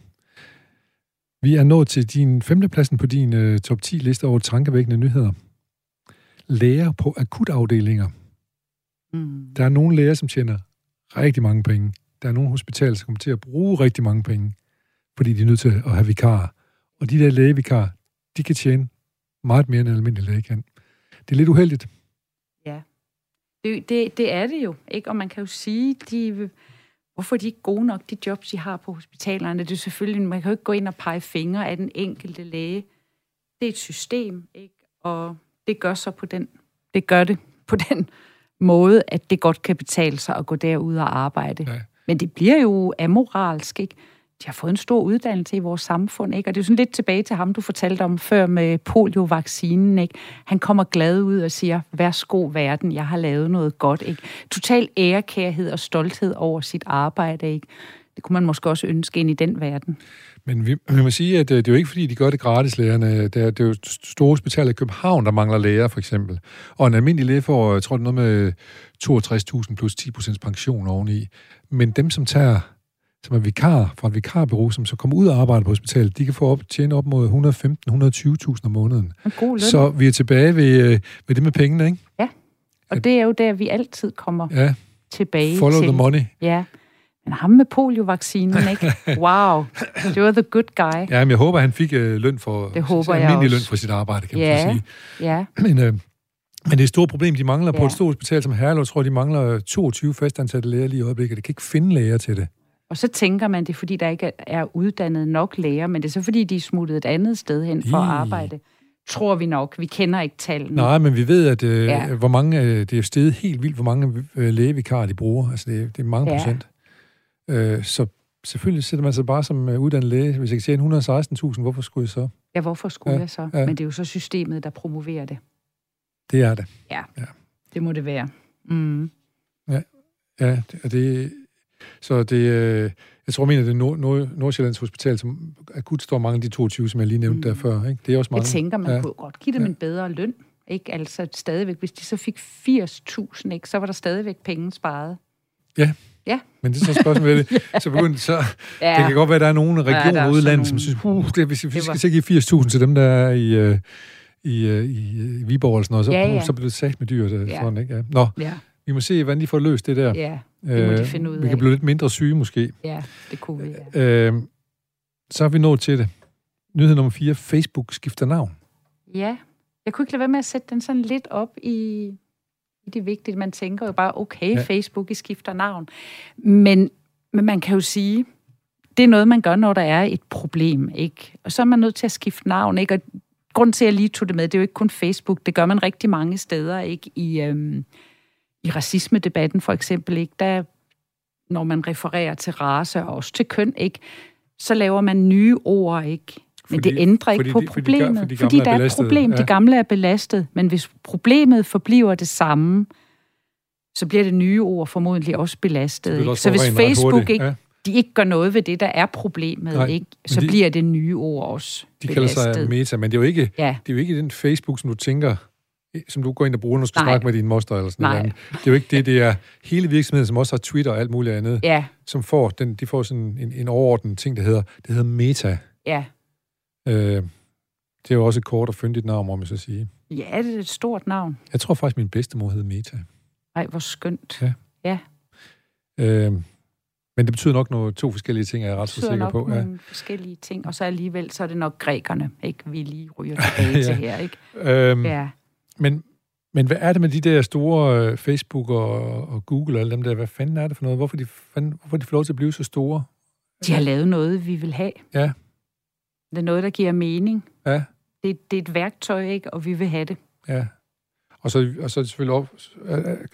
Vi er nået til din femtepladsen på din uh, top 10 liste over tankevækkende nyheder. Læger på akutafdelinger. Mm. Der er nogle læger, som tjener rigtig mange penge. Der er nogle hospitaler, som kommer til at bruge rigtig mange penge, fordi de er nødt til at have vikarer. Og de der lægevikarer, de kan tjene meget mere, end en almindelig læge kan. Det er lidt uheldigt. Det, det, det er det jo, ikke? Og man kan jo sige, de, hvorfor er de ikke gode nok, de jobs, de har på hospitalerne. Det er selvfølgelig, man kan jo ikke gå ind og pege fingre af den enkelte læge. Det er et system, ikke? Og det gør så på den, det gør det på den måde, at det godt kan betale sig at gå derud og arbejde. Ja. Men det bliver jo amoralsk, ikke? De har fået en stor uddannelse i vores samfund, ikke? Og det er jo sådan lidt tilbage til ham, du fortalte om før med poliovaccinen, ikke? Han kommer glad ud og siger, værsgo verden, jeg har lavet noget godt, ikke? Total ærekærhed og stolthed over sit arbejde, ikke? Det kunne man måske også ønske ind i den verden. Men vi, vi må sige, at øh, det er jo ikke, fordi de gør det gratis, lægerne. Det er, det er jo store hospitaler i København, der mangler læger, for eksempel. Og en almindelig læge får, jeg tror, det er noget med 62.000 plus 10% pension oveni. Men dem, som tager som er vikar fra et vikarbureau, som så kommer ud og arbejder på hospitalet, de kan få op, tjene op mod 115-120.000 om måneden. En god løn. Så vi er tilbage ved, øh, ved det med pengene, ikke? Og det er jo der, vi altid kommer Ja, tilbage follow til. the money. Ja. Men ham med poliovaccinen, ikke? Wow. Det var the good guy. Ja, men jeg håber, han fik øh, løn for, Det håber jeg også. løn for sit arbejde, kan man Ja. så sige. Ja. Men, øh, men det er et stort problem, de mangler ja. på et stort hospital som Herlev. Tror, de mangler 22 fastansatte læger lige i øjeblikket. De kan ikke finde læger til det. Og så tænker man, det er fordi, der ikke er- uddannet nok læger, men det er så fordi, de er smuttet et andet sted hen for at Ih. arbejde. Tror vi nok. Vi kender ikke tallene. Nej, men vi ved, at øh, Ja. hvor mange, øh, det er steget helt vildt, hvor mange øh, lægevikarer de bruger. Altså, det, er- det er mange ja. procent. Øh, så selvfølgelig sætter man sig bare som øh, uddannet læge. Hvis jeg kan tjene 116.000, hvorfor skulle jeg så? Ja, hvorfor skulle Ja, jeg så? ja. Men det er jo så systemet, der promoverer det. Det er det. Det må det være. Mm. Ja, det, og det, så det, øh, jeg tror, mener, det er Nord, Nord, Nordsjællands Hospital, som akut står mange af de 22, som jeg lige nævnte Mm. der før. Ikke? Det er også mange. Jeg tænker, man ja. ja. kunne godt give dem Ja. en bedre løn. Ikke? Altså stadigvæk, hvis de så fik 80.000, ikke, så var der stadigvæk penge sparet. Men det er så spørgsmålet det. Så, begyndte, så Ja, det kan godt være, at der er nogle er regioner ude i landet, nogle- som synes, uh, det, hvis vi Det var- skal give 80.000 til dem, der er i, øh, i, øh, i, øh, Viborg eller sådan noget, så, Ja, ja. så bliver det sagt med dyrt. øh, Ja. Sådan, ikke? Ja. Nå, ja, vi må se, hvordan de får løst det der. ja, det må de finde ud vi af. kan blive lidt mindre syge måske. ja, det kunne vi. Ja. Øh, så er vi nået til det. Nyhed nummer 4. Facebook skifter navn. ja, jeg kunne ikke lade være med at sætte den sådan lidt op i, Det er vigtigt. Man tænker jo bare, okay, Ja. Facebook, I skifter navn. Men, men man kan jo sige, det er noget, man gør, når der er et problem, ikke? Og så er man nødt til at skifte navn, ikke? Og grunden til, at jeg lige tog det med, det er jo ikke kun Facebook. Det gør man rigtig mange steder, ikke? I, øhm, i racismedebatten for eksempel, ikke? Der, når man refererer til race og også til køn, ikke? Så laver man nye ord, ikke? Men Fordi- det ændrer ikke fordi på de- fordi de problemet. fordi de fordi gamle er der er et problem. ja. De gamle er belastet. Men hvis problemet forbliver det samme, så bliver det nye ord formodentlig også belastet. Ikke? også Så hvis Facebook ikke, ja. de ikke gør noget ved det, der er problemet, Nej, ikke, så de- bliver det nye ord også De kalder belastet. sig meta, men det er jo ikke, Ja, det er jo ikke den Facebook, som du tænker, som du går ind og bruger, når du skal Nej. snakke med din moster eller sådan Nej. noget. andet. Det er jo ikke det, det er hele virksomheden, som også har Twitter og alt muligt andet, ja, som får, den, de får sådan en, en overordnet ting, der hedder, det hedder meta. ja. Øh, det er jo også et kort og fyndigt navn, må man så sige. Ja, det er et stort navn. Jeg tror faktisk, min bedstemor hed Meta. Ej, hvor skønt. Ja. Øh, men det betyder nok nogle to forskellige ting, er jeg ret så sikker nok på. Ja. nogle forskellige ting, og så alligevel, så er det nok grækerne, ikke? Vi lige ryger tilbage Ja. til her, ikke? Øhm, Ja. men, men hvad er det med de der store øh, Facebook og, og Google og alle dem der? Hvad fanden er det for noget? Hvorfor de, fanden, hvorfor de får lov til at blive så store? De har lavet noget, vi vil have. Ja. Det er noget, der giver mening. Ja, Det, det er et værktøj, ikke? Og vi vil have det. ja. Og så, og så er det selvfølgelig også,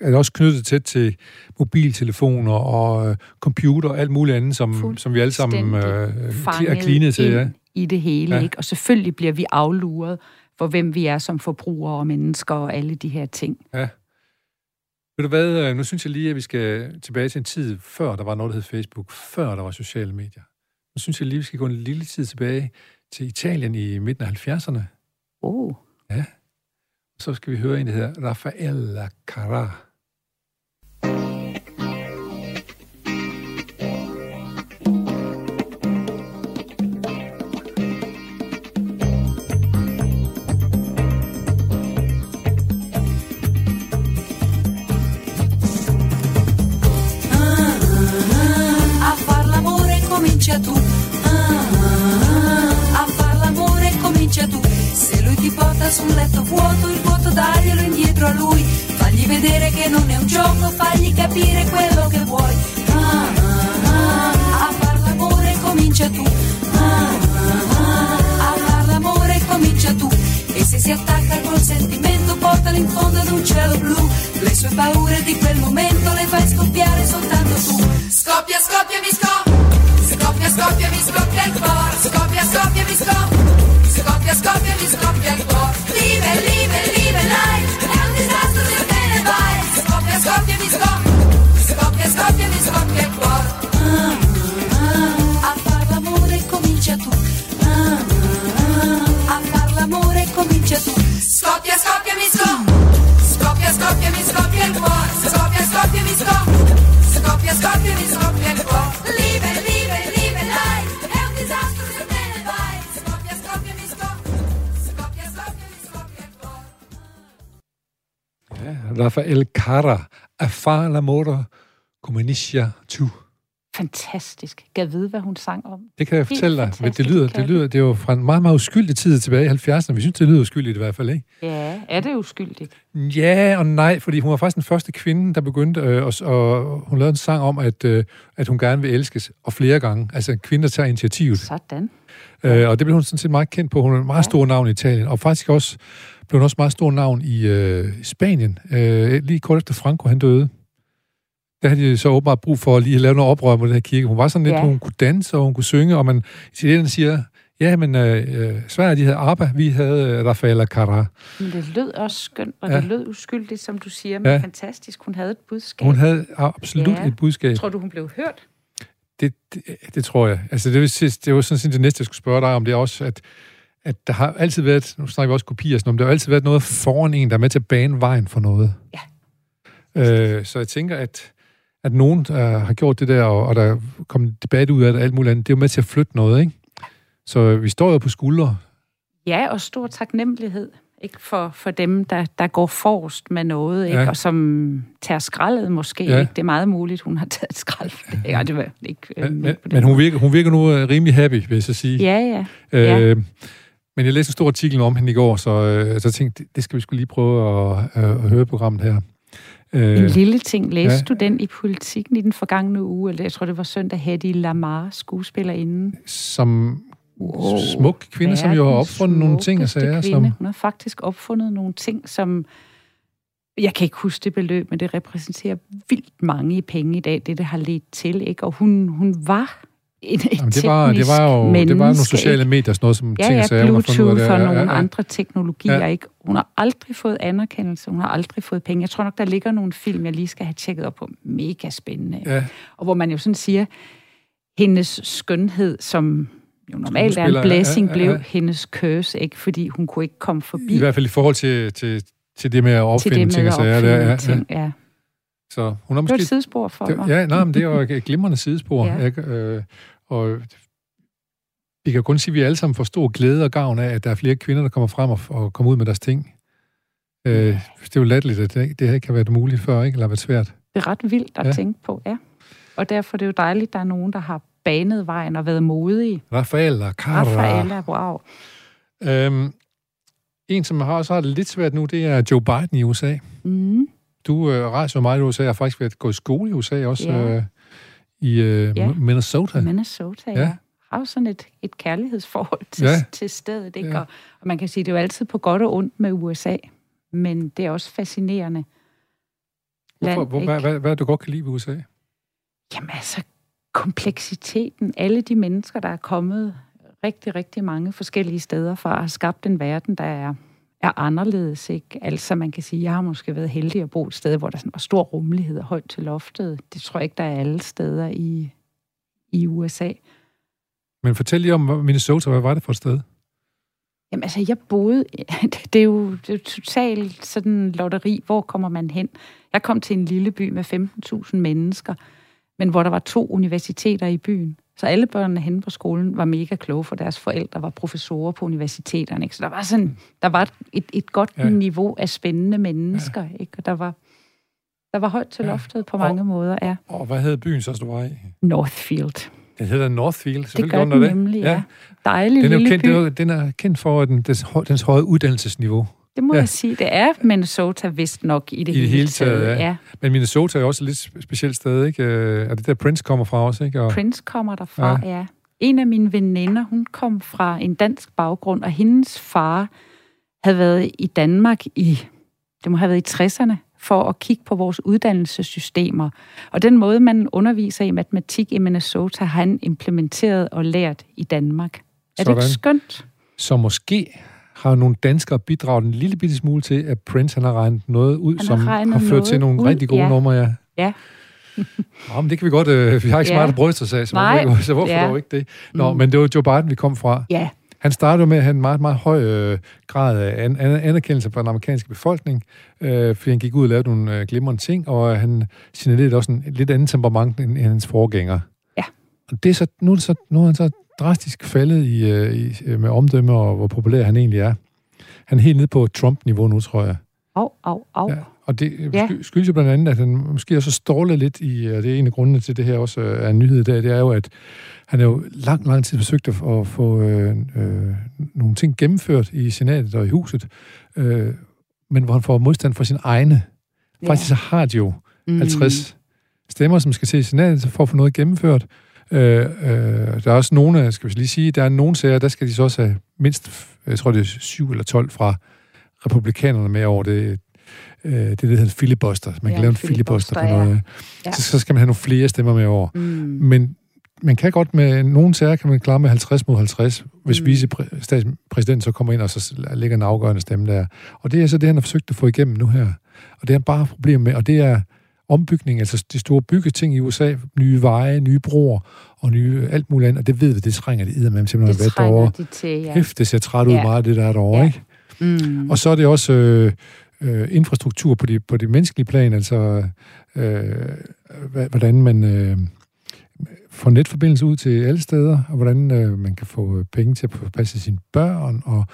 er det også knyttet tæt til mobiltelefoner og øh, computer og alt muligt andet, som, som vi alle sammen øh, er klinet til. Ja. i det hele, Ja. ja. ikke? Og selvfølgelig bliver vi afluret for, hvem vi er som forbrugere og mennesker og alle de her ting. Ved du hvad, øh, nu synes jeg lige, at vi skal tilbage til en tid, før der var noget, der hed Facebook, før der var sociale medier. Nu synes jeg lige, vi skal gå en lille tid tilbage til Italien i midten af 70'erne. Oh. Så skal vi høre en, der hedder Raffaella Carrà. Carrà. Affar l'amore comincia tu. Fantastisk. Kan vide, hvad hun sang om? Det kan jeg Helt fortælle dig. Men det lyder, det lyder, det er jo fra en meget, meget uskyldig tid tilbage i 70'erne. Vi synes, det lyder uskyldigt i hvert fald, ikke? Ja, er det uskyldigt? Ja og nej, fordi hun var faktisk den første kvinde, der begyndte, øh, og, og hun lavede en sang om, at, øh, at hun gerne vil elskes, og flere gange. Altså, en kvinde, der tager initiativet. Sådan. Øh, og det blev hun sådan set meget kendt på. Hun er en meget stor navn i Italien, og faktisk også blev hun også meget stor navn i øh, Spanien. Øh, lige kort efter Franco, han døde. Der havde de så åbenbart brug for lige at lave noget oprør mod den her kirke. Hun var sådan lidt, Ja. hun kunne danse, og hun kunne synge, og man italienerne siger, ja, men øh, øh, Sverige, de havde ABBA, vi havde øh, Raffaella Carrà. Men det lød også skønt, og Ja. det lød uskyldigt, som du siger, men ja. fantastisk. Hun havde et budskab. Hun havde absolut Ja. et budskab. Tror du, hun blev hørt? Det, det, det tror jeg. Altså, det, vil sige, det var sådan set det næste, jeg skulle spørge dig om. Det er også, at, at der har altid været, nu snakker vi også kopier, sådan, men der har altid været noget foran en, der er med til at bane vejen for noget. Ja. Øh, så jeg tænker, at, at nogen uh, har gjort det der, og, og der er kommet debat ud af det, og alt muligt andet, det er jo med til at flytte noget, ikke? Så øh, vi står jo på skuldre. Ja, og stor taknemmelighed ikke for, for dem, der, der går forrest med noget, ikke? Ja. og som tager skraldet måske. Ja. Ikke? Det er meget muligt, hun har taget skrald. Ja, det var ikke, øh, Men, men, hun, virker, hun virker nu uh, rimelig happy, vil jeg så sige. Ja, ja. Øh, men jeg læste en stor artikel om hende i går, så, øh, så tænkte, det, skal vi skulle lige prøve at, øh, at høre programmet her. Øh, En lille ting. Læste ja. du den i politikken i den forgangne uge? Eller jeg tror, det var søndag, Hedy Lamar, skuespillerinde. som Wow. smuk kvinde, som jo har opfundet nogle ting og sager. kvinde. Som, Hun har faktisk opfundet nogle ting, som... Jeg kan ikke huske det beløb, men det repræsenterer vildt mange i penge i dag, det det har ledt til. Ikke? Og hun, hun var en, et jamen, det, var, det var jo menneske, det var nogle ikke? sociale medier, sådan noget som Ja, ting og ja, sager, hun har fundet ud af Bluetooth det. og Ja, nogle ja, ja. andre teknologier, Ja. ikke? Hun har aldrig fået anerkendelse, hun har aldrig fået penge. Jeg tror nok, der ligger nogle film, jeg lige skal have tjekket op på. Mega spændende. Ja, Og hvor man jo sådan siger, hendes skønhed, som jo normalt er en blessing, ja, ja, ja. blev hendes curse, ikke? Fordi hun kunne ikke komme forbi I hvert fald i forhold til, til, til det med at til opfinde det ting med og at sager. Der, ja, ting. Ja. Så hun har Det var et måske... sidespor for Det, mig. ja, nej, men det er jo et glimrende sidespor. Ja. Ikke? Øh, og vi kan kun sige, at vi alle sammen får stor glæde og gavn af, at der er flere kvinder, der kommer frem og, og kommer ud med deres ting. Øh, det er jo latterligt, at det, det her ikke har været muligt før, ikke? eller været svært. Det er ret vildt at Ja. ja. tænke på, ja. Og derfor er det jo dejligt, at der er nogen, der har banet vejen og været modige. Rafael og Cara. Rafaela, wow. Øhm, en, som har også har det lidt svært nu, det er Joe Biden i USA. Mm. Du øh, rejser meget i USA, og har faktisk været gået i skole i USA også, Ja. øh, i øh, Ja. Minnesota. Minnesota, Ja. ja. Har jo sådan et, et kærlighedsforhold til, Ja. til stedet, ikke? Ja. Og, og man kan sige, det er jo altid på godt og ondt med USA, men det er også fascinerende. Hvorfor, land, hvor, ikke? hvad, hvad, hvad du godt kan lide ved USA? Jamen altså, kompleksiteten, alle de mennesker, der er kommet rigtig, rigtig mange forskellige steder fra, har skabt en verden, der er, er anderledes, ikke? Altså, man kan sige, jeg har måske været heldig at bo et sted, hvor der sådan var stor rummelighed og højt til loftet. Det tror jeg ikke, der er alle steder i, i USA. Men fortæl lige om Minnesota, hvad var det for et sted? Jamen altså, jeg boede... Det er jo, det er jo totalt sådan lotteri. Hvor kommer man hen? Jeg kom til en lille by med 15.000 mennesker, men hvor der var to universiteter i byen. Så alle børnene henne på skolen var mega kloge, for deres forældre var professorer på universiteterne. Ikke? Så der var sådan, der var et, et godt Ja. niveau af spændende mennesker, ja. ikke? Og der var, der var højt til Ja. loftet på Og- mange måder, ja. Og hvad hed byen så, du var i? Northfield. Den hedder Northfield. Det selvfølgelig gør den den det. nemlig, ja. Dejlig Den er, jo lille kendt, by. den, er, kendt for den, dens, dens høje uddannelsesniveau. Det må Ja. jeg sige. Det er Minnesota vist nok i det, I det hele taget, ja. ja. Men Minnesota er også et lidt spe- specielt sted, ikke? Øh, Og det der Prince kommer fra også, ikke? Og, Prince kommer derfra, ja. ja. En af mine veninder, hun kom fra en dansk baggrund, og hendes far havde været i Danmark i, det må have været i 60'erne, for at kigge på vores uddannelsessystemer. Og den måde, man underviser i matematik i Minnesota, har han implementeret og lært i Danmark. Er det Sådan. ikke skønt? Så måske har nogle danskere bidraget en lille bitte smule til, at Prince han har regnet noget ud, har som har regnet ført til nogle ud, rigtig gode ja. numre, ja. Ja. Nå, men det kan vi godt... Øh, vi har ikke så Ja. meget at bryste os af, så, Nej. hvorfor, så hvorfor Ja. dog ikke det? Nå, Mm. men det var Joe Biden, vi kom fra. Ja, Han startede med at have en meget, meget høj øh, grad af an, an, anerkendelse fra den amerikanske befolkning, øh, fordi han gik ud og lavede nogle øh, glimrende ting, og han signalerede også en lidt anden temperament end, end hans forgænger. Ja. Og det er så, nu, er så, nu er han så drastisk faldet i, øh, i, øh, med omdømme, og hvor populær han egentlig er. Han er helt nede på Trump-niveau nu, tror jeg. au, au, au. Ja, og det Ja. ja. skyldes jo blandt andet, at han måske også stålet lidt i, og det er en af grundene til, det her også øh, er en nyhed i dag, det er jo, at han har jo lang, lang tid forsøgt at, at få øh, øh, nogle ting gennemført i senatet og i huset, øh, men hvor han får modstand fra sin egne. Ja. Faktisk så har de jo Mm. 50 stemmer, som skal til i senatet for at få noget gennemført. Øh, øh, der er også nogle, skal vi lige sige, der er nogle sager, der skal de så også have mindst, jeg tror det er 7 eller 12 fra republikanerne med over det, øh, det, der hedder filibuster. Man Ja, kan lave en en filibuster på filibuster, noget. Ja. Så, så skal man have nogle flere stemmer med over. Mm. Men man kan godt med nogle sager kan man klare med 50 mod 50, hvis Mm. vicepræsidenten så kommer ind og så lægger en afgørende stemme der. Og det er så det, han har forsøgt at få igennem nu her. Og det er han bare problem med, og det er ombygning, altså de store byggeting i USA, nye veje, nye broer og nye alt muligt andet, og det ved vi, det trænger de med simpelthen Det været derovre. de til, ja. Hæft, det ser træt ud Ja. meget, det der er derovre, Ja. ikke? Mm. Og så er det også øh, øh, infrastruktur på det på de menneskelige plan, altså øh, hvordan man øh, får netforbindelse ud til alle steder, og hvordan øh, man kan få penge til at passe sine børn, og,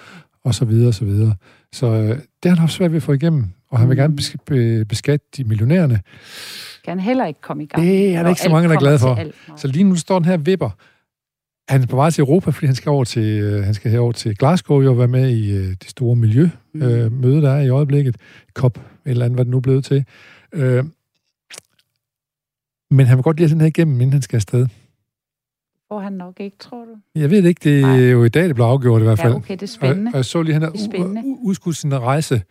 og så videre, og så videre. Så øh, det har han haft svært ved at få igennem, og han vil Mm. gerne besk- be- beskatte de millionærerne. Kan heller ikke komme i gang. Det er der ikke så mange, der er glade for. alt. Så lige nu står den her vipper. Han er på vej til Europa, fordi han skal over til, øh, han skal herover til Glasgow og være med i øh, det store miljø, Mm. øh, møde, der er i øjeblikket. COP, eller andet, hvad det nu er blevet til. Øh, men han vil godt lige have den her igennem, inden han skal afsted. Får han nok ikke, tror du? Jeg ved ikke, det er jo i dag, det blev afgjort i hvert fald. Ja, okay, det er spændende. Og, og jeg så lige, han har udskudt sin rejse.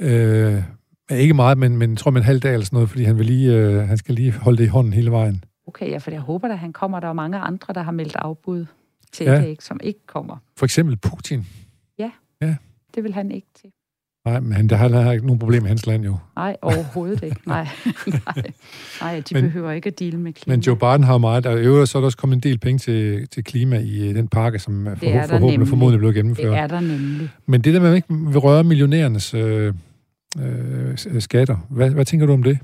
Øh, ikke meget, men, men jeg tror med en halv dag eller sådan noget, fordi han, vil lige, øh, han skal lige holde det i hånden hele vejen. Okay, ja, for jeg håber, at han kommer. Der er mange andre, der har meldt afbud til Ja. ja. det, ikke, som ikke kommer. For eksempel Putin. Det vil han ikke til. Nej, men der har, ikke nogen problem med hans land jo. Nej, overhovedet ikke. Nej, nej. nej de Men- behøver ikke at deale med klima. Men Joe Biden har meget, og i øvrigt så er der også kommet en del penge til, til klima i øh, den pakke, som er der forhåbentlig, forhåbentlig nemlig. formodentlig det gennemført. er der nemlig. Men det der med, at man ikke vil røre millionærernes øh, øh, skatter, hvad, hvad tænker du om det?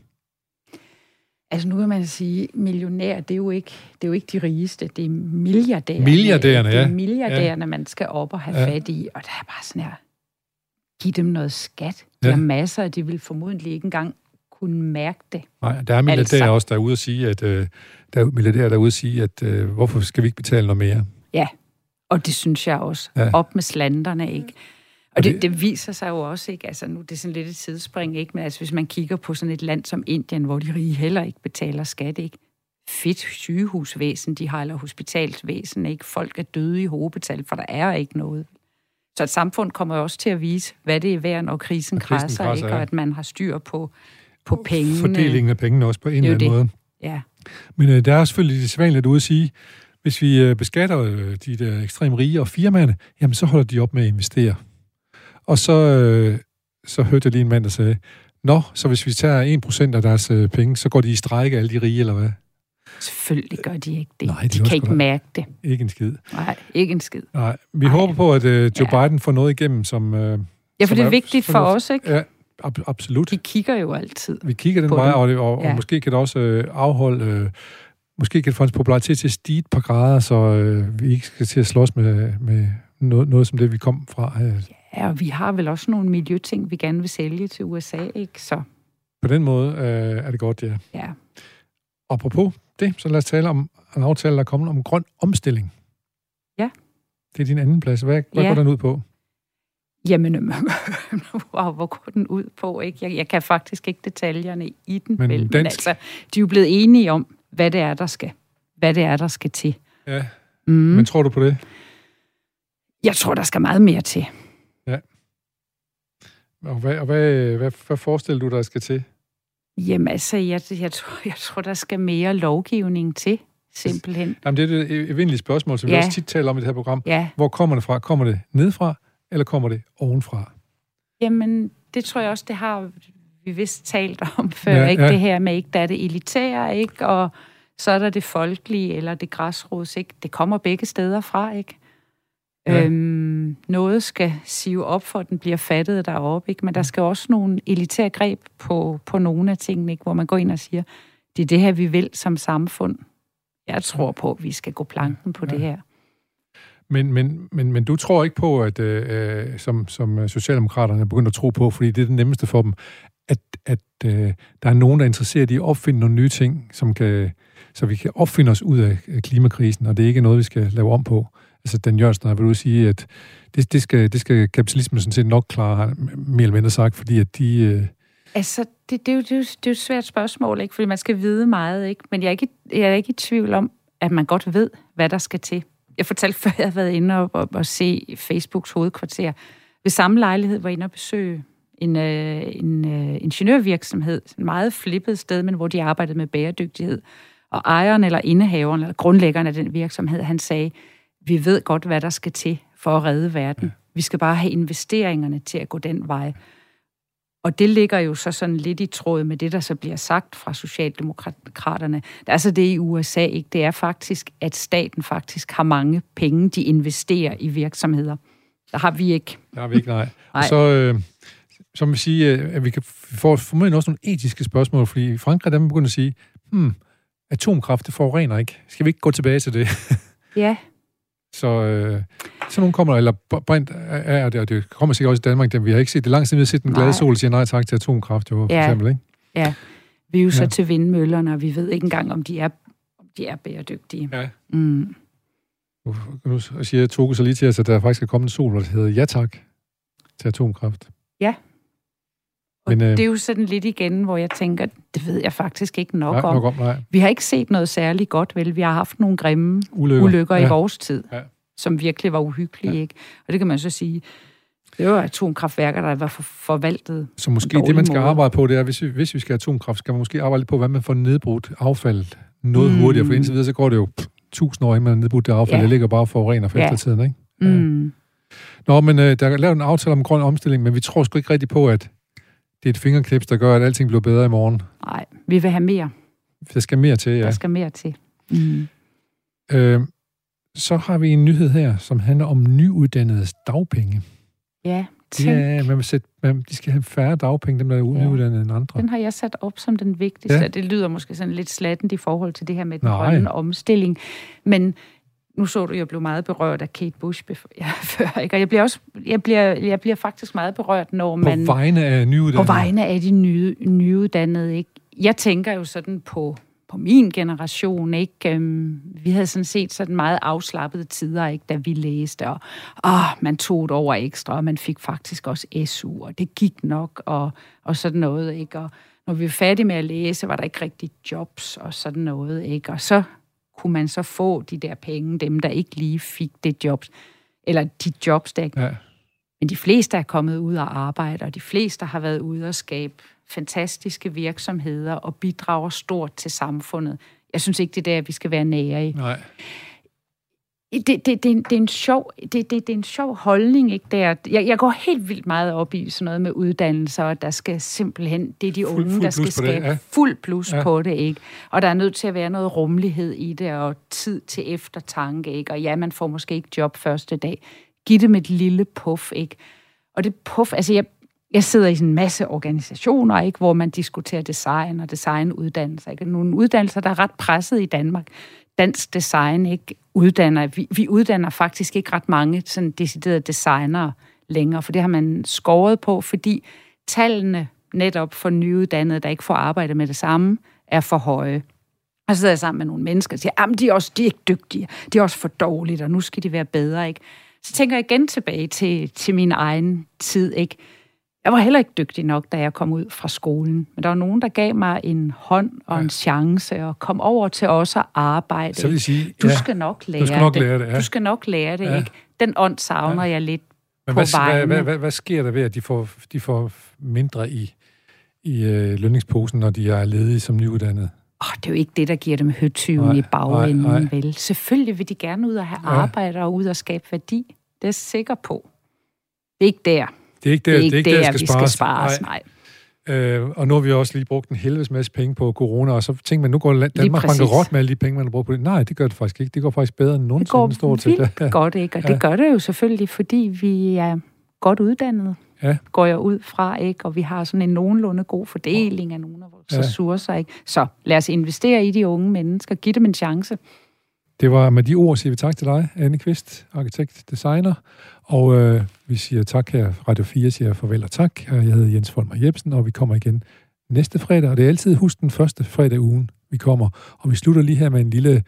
Altså nu kan man sige, millionær, det er jo ikke, det er jo ikke de rigeste, det er milliardærerne. Milliardærerne, Det ja. er milliardærerne, man skal op og have Ja. ja. fat i, og der er bare sådan her, giv dem noget skat. Ja. Der er masser, og de vil formodentlig ikke engang kunne mærke det. Nej, der er altså. Altså. også, der er ude at sige, at, øh, der er milliardærer, der er ude at sige, at øh, hvorfor skal vi ikke betale noget mere? Og det synes jeg også. Ja. Ja. Op med slanderne, ikke? Og det- det, viser sig jo også, ikke? Altså nu det er sådan lidt et sidespring, ikke? Men altså hvis man kigger på sådan et land som Indien, hvor de rige heller ikke betaler skat, ikke? Fedt sygehusvæsen, de har, eller hospitalsvæsen, ikke? Folk er døde i hovedbetal, for der er ikke noget. Så et samfund kommer også til at vise, hvad det er værd, når krisen, krisen krasser, kradser, ikke? ja. Og at man har styr på, på pengene. Fordelingen af pengene også på en Det er eller anden måde. Ja, Men øh, der er selvfølgelig det sædvanligt ude at sige, hvis vi øh, beskatter øh, de der ekstremt rige og firmaerne, jamen så holder de op med at investere. Og så, øh, så hørte jeg lige en mand, der sagde, Nå, så hvis vi tager 1% af deres øh, penge, så går de i strejke, alle de rige, eller hvad? Selvfølgelig gør de ikke det. Nej, de også kan ikke mærke det. Ikke en skid. Nej, ikke en skid. Nej, vi Ej. håber på, at øh, Joe Ja. Biden får noget igennem, som... Øh, Ja, Som for det er er vigtigt for os, ikke? ja, ab- absolut. De kigger jo altid. Vi kigger den vej, og, det, og, ja. Ja. og måske kan det også øh, afholde... Øh, måske kan det få hans popularitet til at stige et par grader, så øh, vi ikke skal til at slås med, med noget, noget som det, vi kom fra. Øh, Ja, og vi har vel også nogle miljøting, vi gerne vil sælge til USA, ikke? Så på den måde øh, er det godt, ja. ja. Apropos det, så lad os tale om en aftale, der er kommet om grøn omstilling. Ja. Det er din anden plads. Hvad, hvad Ja. går den ud på? Jamen, wow, hvor går den ud på, ikke? Jeg, jeg kan faktisk ikke detaljerne i den, Men vel, men dansk- altså, de er jo blevet enige om, hvad det er, der skal, hvad det er, der skal til. Ja. Mm. Men tror du på det? Jeg tror, der skal meget mere til. Og hvad, og hvad, hvad, hvad forestiller du dig, der skal til? Jamen, altså, jeg, jeg, tror, jeg tror, der skal mere lovgivning til, simpelthen. Jamen, det er det evindelige spørgsmål, som ja. vi også tit taler om i det her program. Ja, Hvor kommer det fra? Kommer det nedfra, eller kommer det ovenfra? Jamen, det tror jeg også, det har vi vist talt om før, ja, ikke? ja. Det her med, ikke? Der er det elitære, ikke? Og så er der det folkelige, eller det græsrods, ikke? Det kommer begge steder fra, ikke? Ja. Øhm, noget skal sive op, for at den bliver fattet deroppe, ikke? Men der skal også nogle elitære greb på, på nogle af tingene, ikke? Hvor man går ind og siger, det er det her, vi vil som samfund. Jeg tror på, at vi skal gå planken på Ja. det her. Men, men, men, men du tror ikke på, at øh, som, som Socialdemokraterne er begyndt at tro på, fordi det er det nemmeste for dem, at, at øh, der er nogen, der er interesseret i at opfinde nogle nye ting, som kan, så vi kan opfinde os ud af øh, klimakrisen, og det er ikke noget, vi skal lave om på. Altså, Dan Jørgensen har vil at sige, at det, det, skal, det skal kapitalismen sådan set nok klare, har mere eller mindre sagt, fordi at de... Øh, Altså, det, det, er jo, det, er jo, det er jo et svært spørgsmål, ikke? Fordi man skal vide meget, ikke? Men jeg er ikke, jeg er ikke i tvivl om, at man godt ved, hvad der skal til. Jeg fortalte før, jeg har været inde og, og, og se Facebooks hovedkvarter. Ved samme lejlighed var jeg inde og besøge en, øh, en øh, ingeniørvirksomhed, et meget flippet sted, men hvor de arbejdede med bæredygtighed. Og ejeren eller indehaveren, eller grundlæggeren af den virksomhed, han sagde, vi ved godt, hvad der skal til for at redde verden. Vi skal bare have investeringerne til at gå den vej. Og det ligger jo så sådan lidt i tråd med det, der så bliver sagt fra Socialdemokraterne. Der er så det i USA, ikke? Det er faktisk, at staten faktisk har mange penge, de investerer i virksomheder. Der har vi ikke. der har vi ikke, nej. Og Nej. så, øh, så vil vi sige, øh, at vi kan få formentlig også nogle etiske spørgsmål, fordi i Frankrig, der er man begyndt at sige, hmm, atomkraft, det forurener ikke. Skal vi ikke gå tilbage til det? Ja, Så øh, så nogen kommer, eller br- brint er det, og det kommer sikkert også i Danmark, dem vi har ikke set. Det lang tid, vi har set den glade sol sige nej tak til atomkraft, jo, for Ja. eksempel, ikke? ja. Vi er jo så Ja. til vindmøllerne, og vi ved ikke engang, om de er, om de er bæredygtige. Ja. Mm. Nu, nu siger Togo så lige til os, at der faktisk er kommet en sol, hvor det hedder ja tak til atomkraft. Og Men, øh, det er jo sådan lidt igen, hvor jeg tænker, det ved jeg faktisk ikke nok nej, om. nok om, nej. Vi har ikke set noget særligt godt, vel? Vi har haft nogle grimme Ulykker. ulykker Ja. i vores tid, Ja. som virkelig var uhyggelige, Ja. ikke? Og det kan man så sige, det var atomkraftværker, der var for, forvaltet. Så måske det, man skal måde. arbejde på, det er, hvis vi, hvis vi skal have atomkraft, skal man måske arbejde lidt på, hvordan man får nedbrudt affaldet noget mm. hurtigere, for indtil videre, så går det jo pff, tusind år, inden man har nedbrudt det affald, Ja. det ligger bare forurener for Ja. eftertiden, ikke? Ja. Mm. Nå, men øh, der er lavet en aftale om grøn omstilling, men vi tror sgu ikke rigtigt på, at det er et fingerknips, der gør, at alting bliver bedre i morgen. Nej, vi vil have mere. Der skal mere til, Ja. Der skal mere til. Mm. Øh, så har vi en nyhed her, som handler om nyuddannedes dagpenge. Ja, tænk. Ja, man vil sætte, man, de skal have færre dagpenge, dem der er Ja. nyuddannede end andre. Den har jeg sat op som den vigtigste. Ja. Det lyder måske sådan lidt slattent i forhold til det her med den Nej. grønne omstilling. Men nu så du, jeg blev meget berørt af Kate Bush ja, før. Ikke? Og jeg bliver, også, jeg, bliver, jeg bliver faktisk meget berørt, når På man... vegne af nyuddannede. På vegne af de nye, nyuddannede, ikke? Jeg tænker jo sådan på, på min generation, ikke? Øhm, vi havde sådan set sådan meget afslappede tider, ikke? Da vi læste, og åh, man tog et over ekstra, og man fik faktisk også SU, og det gik nok, og, og sådan noget, ikke? Og når vi var færdige med at læse, var der ikke rigtig jobs og sådan noget, ikke? Og så kunne man så få de der penge, dem der ikke lige fik det jobs, eller de jobs, der ikke Ja. men de fleste er kommet ud og arbejde, og de fleste har været ude og skabe fantastiske virksomheder og bidrager stort til samfundet. Jeg synes ikke, det er der, vi skal være nære i. Nej. Det, det, det, det, er en sjov, det, det, det er en sjov holdning, ikke der? Jeg, jeg går helt vildt meget op i sådan noget med uddannelser, og der skal simpelthen, det er de unge, fuld der skal på det, skabe ja. fuld plus Ja. på det, ikke? Og der er nødt til at være noget rummelighed i det, og tid til eftertanke, ikke? Og ja, man får måske ikke job første dag. Giv dem et lille puff, ikke? Og det puff, altså jeg, jeg sidder i sådan en masse organisationer, ikke, hvor man diskuterer design og designuddannelser. Ikke? Nogle uddannelser, der er ret presset i Danmark. Dansk design ikke uddanner. Vi, vi uddanner faktisk ikke ret mange sådan deciderede designere længere, for det har man skåret på, fordi tallene netop for nyuddannede, der ikke får arbejde med det samme, er for høje. Og så sidder jeg sammen med nogle mennesker og siger, at de er også de er ikke dygtige, de er også for dårlige, og nu skal de være bedre. Ikke? Så tænker jeg igen tilbage til, til min egen tid. Ikke? Jeg var heller ikke dygtig nok, da jeg kom ud fra skolen. Men der var nogen, der gav mig en hånd og en chance og kom over til os at arbejde. Så vil sige, du ja, skal nok lære skal nok det. lære det, ja. Du skal nok lære det, Ja. ikke? Den ånd savner jeg lidt Men på hvad, vegne. hvad, hvad, hvad sker der ved, at de får, de får mindre i, i øh, lønningsposen, når de er ledige som nyuddannede? Oh, det er jo ikke det, der giver dem høtyven i bagenden, nej, nej. vel? Selvfølgelig vil de gerne ud og have Ja. arbejde og ud og skabe værdi. Det er jeg sikker på. Det er ikke der. Det er ikke der, Det er ikke, det er der, der, skal vi spares. skal spares. Nej. Øh, og nu har vi også lige brugt en helvedes masse penge på corona, og så tænker man, nu går Danmark bankerot med alle de penge, man har brugt på det. Nej, det gør det faktisk ikke. Det går faktisk bedre end Det nogensinde går står til. vildt godt, ikke? Og Ja. det gør det jo selvfølgelig, fordi vi er godt uddannet, Ja. går jeg ud fra, ikke? Og vi har sådan en nogenlunde god fordeling af nogle af vores Ja. ja. ressourcer, ikke? Så lad os investere i de unge mennesker, giv dem en chance. Det var med de ord, siger vi tak til dig, Anne Kvist, arkitekt, designer. Og øh, vi siger tak her. Radio 4 siger farvel og tak. Jeg hedder Jens Folmer Jebsen, og vi kommer igen næste fredag. Og det er altid husk den første fredag ugen, vi kommer. Og vi slutter lige her med en lille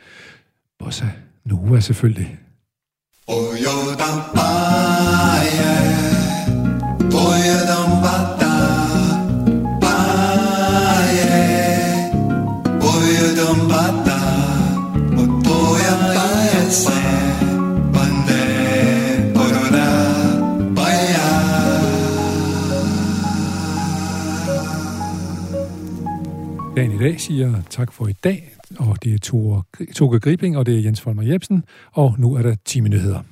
bossa nova selvfølgelig. Dagen i dag siger tak for i dag, og det er Toge Gribing, og det er Jens Folmer Jebsen, og nu er der 10 nyheder.